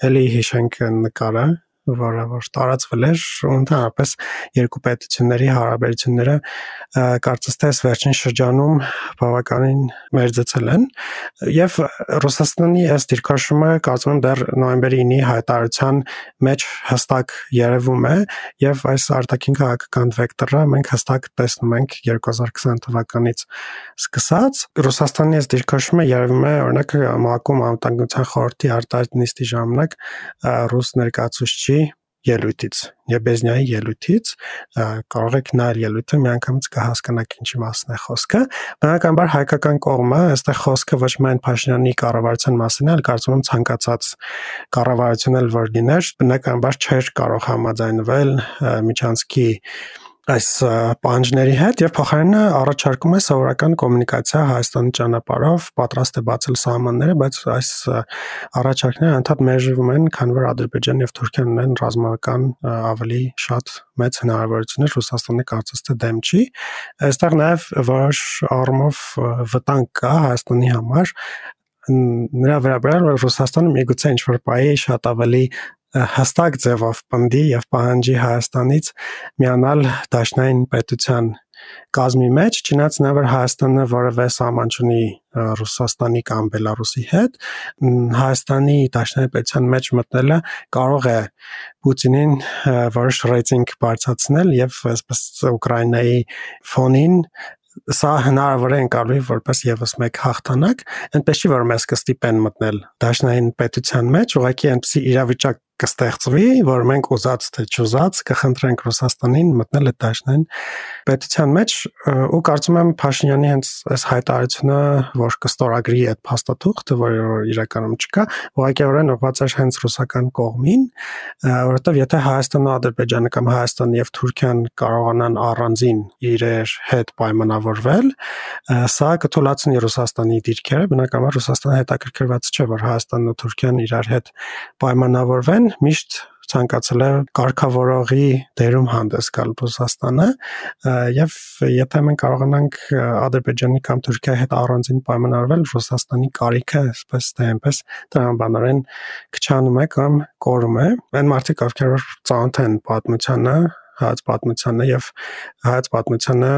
ելի հիշենք նկարը, որը որ տարածվել էր ընդհանրապես երկու պետությունների հարաբերությունները կարծես թե վերջին շրջանում բավականին մերձեցել են եւ Ռուսաստանի այս դիրքաշումը կարծում եմ դեռ նոյեմբերի 9-ի հայտարարության մեջ հստակ երևում է եւ այս արտաքին քաղաքական վեկտորը մենք հստակ տեսնում ենք 2020 թվականից սկսած Ռուսաստանի այս դիրքաշումը երևում է օրինակ ՄԱԿ-ում անվտանգության խորհրդի արտահայտ նիստի ժամանակ ռուս ներկայացուցիչի ելույթից, Եբեզնյայի ելույթից, կարող եք նայել ելույթը, միանգամից կհասկանաք ինչի մասն է խոսքը։ Բնականաբար հայկական կողմը, այստեղ խոսքը ոչ միայն Փաշինյանի կառավարության մասին է, այլ կարծում եմ ցանկացած կառավարություն էլ որ լիներ, բնականաբար չէր կարող համաձայնվել միջանցքի այս պահանջների հետ եւ փոխարենը առաջարկում է սովորական կոմունիկացիա Հայաստանի ճանապարհով, պատրաստ է բացել սահմանները, բայց այս առաջարկները անդադ մերժվում են, քանի որ Ադրբեջանն եւ Թուրքիան ունեն ռազմական ավելի շատ մեծ հնարավորություններ Ռուսաստանի կարծես թե դեմ չի։ Այստեղ նաեւ որոշ առումով վտանգ կա Հայաստանի համար նրա վերաբերյալ Ռուսաստանը միգուցե ինչ որ բայ շատ ավելի հստակ ձևով պնդի եւ պահանջի Հայաստանից միանալ Դաշնային պետության կազմի մեջ, չնայած նա որ Հայաստանը որևէ սահման չունի Ռուսաստանի կամ Բելարուսի հետ, Հայաստանի Դաշնային պետության մեջ մտնելը կարող է Պուտինին որոշ ռեյտինգ բարձրացնել եւ այսպես Ուկրաինայի ֆոնին սա հնարավոր է ընկալվի որպես եւս մեկ հաղթանակ, այնպես չի որ մեզ կստիպեն մտնել դաշնային պետության մեջ, ուղղակի այնպեսի իրավիճակ կստեղծվի, որ մենք ուզած թե չուզած կխնդրենք Ռուսաստանին մտնել այդ դաշնային պետության մեջ ու կարծում եմ Փաշինյանի հենց այս հայտարարությունը, որ կստորագրի այդ փաստաթուղթը, որը իրականում չկա, ուղղակիորեն ուղղված էր հենց ռուսական կողմին, որովհետև եթե Հայաստանն ու Ադրբեջանը կամ Հայաստանը եւ Թուրքիան կարողանան առանձին իրեր հետ պայմանավորվել, սա կթույլատնի Ռուսաստանի դիրքերը, բնականաբար Ռուսաստանը հետաքրքրված չէ, որ Հայաստանն ու Թուրքիան իրար հետ պայմանավորվեն, միշտ ցանկացել է կարգավորողի դերում հանդես գալ Ռուսաստանը եւ եթե մենք կարողանանք Ադրբեջանի կամ Թուրքիայի հետ առանձին պայմանավորվել Ռուսաստանի կարիքը այսպես թե այնպես տրամաբանորեն քչանում է կամ կորում է այն մարդիկ ովքեր ծանոթ են պատմությանը հայց պատմությանը եւ հայց պատմությանը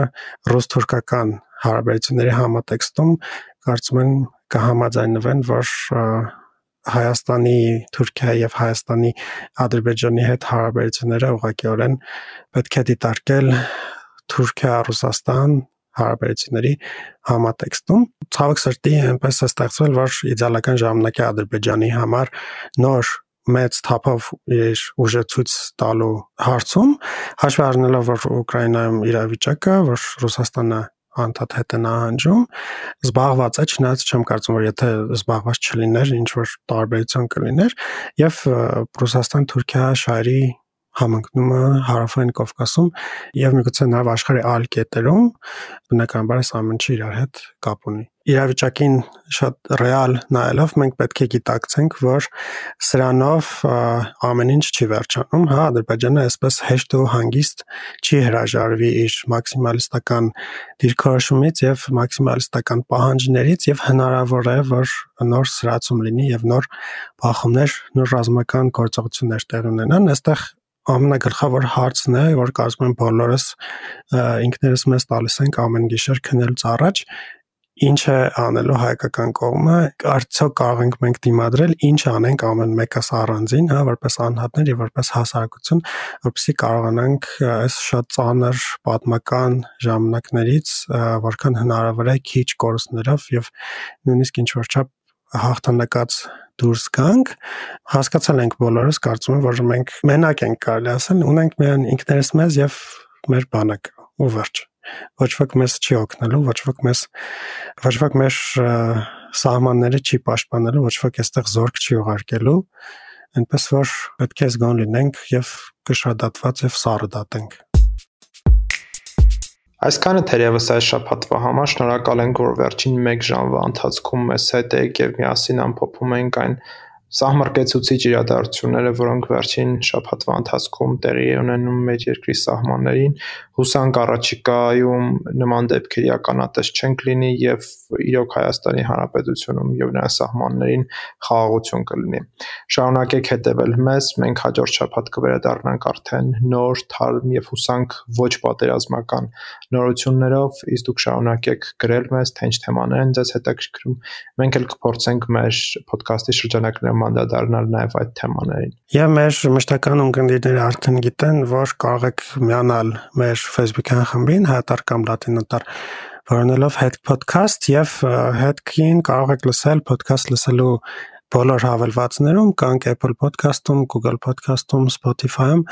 ռուս-թուրքական հարաբերությունների համատեքստում կարծում եմ կհամաձայնվեն որ Հայաստանի, Թուրքիայի եւ Հայաստանի Ադրբեջանի հետ հարաբերությունները ուղղակիորեն պետք է դիտարկել Թուրքիա-Ռուսաստան հարաբերությունների համատեքստում ցավոք սրտի այնպես է ստեղծվել որ իդեալական ժամանակի Ադրբեջանի համար նոր մեծ թափով իր ուժը ցույց տալու հարցում հաշվի առնելով որ Ուկրաինայում իրավիճակը որ Ռուսաստանը անդադ հետ է նահանջում զբաղված է չնայած չեմ կարծում որ եթե զբաղված չլիներ ինչ որ տարբերություն կլիներ եւ Ռուսաստան-Թուրքիա շահերի համընկնումը հարավային Կովկասում եւ միգուցե նաեւ աշխարհի այլ կետերում բնականաբար այս ամենը իրար հետ կապ ունի իրավիճակին շատ ռեալ նայելով մենք պետք է գիտակցենք, որ սրանով ամեն ինչ չի վերջանում, հա, Ադրբեջանը այսպես հեշտ ու հանգիստ չի հրաժարվի իր մաքսիմալիստական դիրքորոշումից եւ մաքսիմալիստական պահանջներից եւ հնարավոր է, որ նոր սրացում լինի եւ նոր բախումներ, նոր ռազմական գործողություններ տեղ ունենան, այստեղ ամենագլխավոր հարցն է, որ կարծում եմ բոլորս ինքներս մեզ տալիս ենք ամեն գիշեր քնելուց առաջ, ինչ է անելու հայկական կողմը, արդյոք կարող ենք մենք դիմադրել, ինչ անենք ամեն մեկս առանձին, հա, որպես անհատներ եւ որպես հասարակություն, որպեսզի կարողանանք այս շատ ծանր պատմական ժամանակներից որքան հնարավոր է քիչ կորուստներով եւ նույնիսկ ինչ որ չափ հաղթանակած դուրս գանք, հասկացել ենք բոլորս, կարծում եմ, որ մենք մենակ ենք կարելի ասել, ունենք միայն ինքներս մեզ եւ մեր բանակը, ու վերջ։ Ոչ ոք մեզ չի օգնելու, ոչ ոք մեզ ոչ ոք մեր սահմանները չի պաշտպանելու, ոչ ոք այստեղ զորք չի ուղարկելու, այնպես որ պետք է զգոն լինենք եւ կշռադատված եւ սառը դատենք։ Այսքանը թերևս այս շաբաթվա համար շնորհակալ ենք, որ վերջին 1 ժամվա ընթացքում մեզ հետ եք եւ միասին ամփոփում ենք այն Սահմռկեցուցիչ իրադարձությունները, որոնք վերջին շաբաթվա ընթացքում տեղի են ունենում մեր երկրի սահմաններին, հուսանք առաջիկայում նման դեպքերի ականատես չենք լինի եւ իրոք Հայաստանի Հանրապետությունում եւ նրա սահմաններին խաղաղություն կլինի։ Շարունակեք հետևել մեզ, մենք հաջորդ շաբաթ կվերադառնանք արդեն նոր, թարմ եւ հուսանք ոչ պատերազմական նորություններով, իսկ դուք շարունակեք գրել մեզ, թե ինչ թեմաներ են ձեզ հետաքրքրում։ Մենք էլ կփորձենք մեր ոդկասթի շրջանակներում անդրադառնալ նաև այդ թեմաներին։ Եվ մեր մշտական ունկնդիրները արդեն գիտեն, որ կարող եք միանալ մեր Facebook-յան խմբին հայտար կամ լատինատար որոնելով հետ podcast եւ հետքին կարող եք լսել podcast լսելու բոլոր հավելվածներում կանք Apple Podcast-ում, Google Podcast-ում, Spotify-ում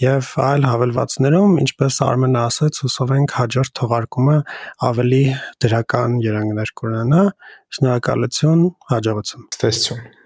եւ այլ հավելվածներում, ինչպես Արմենը ասաց, հուսով ենք հաջորդ թողարկումը ավելի դրական երանգներ կունենա։ Շնորհակալություն, հաջողություն։ Տեսություն։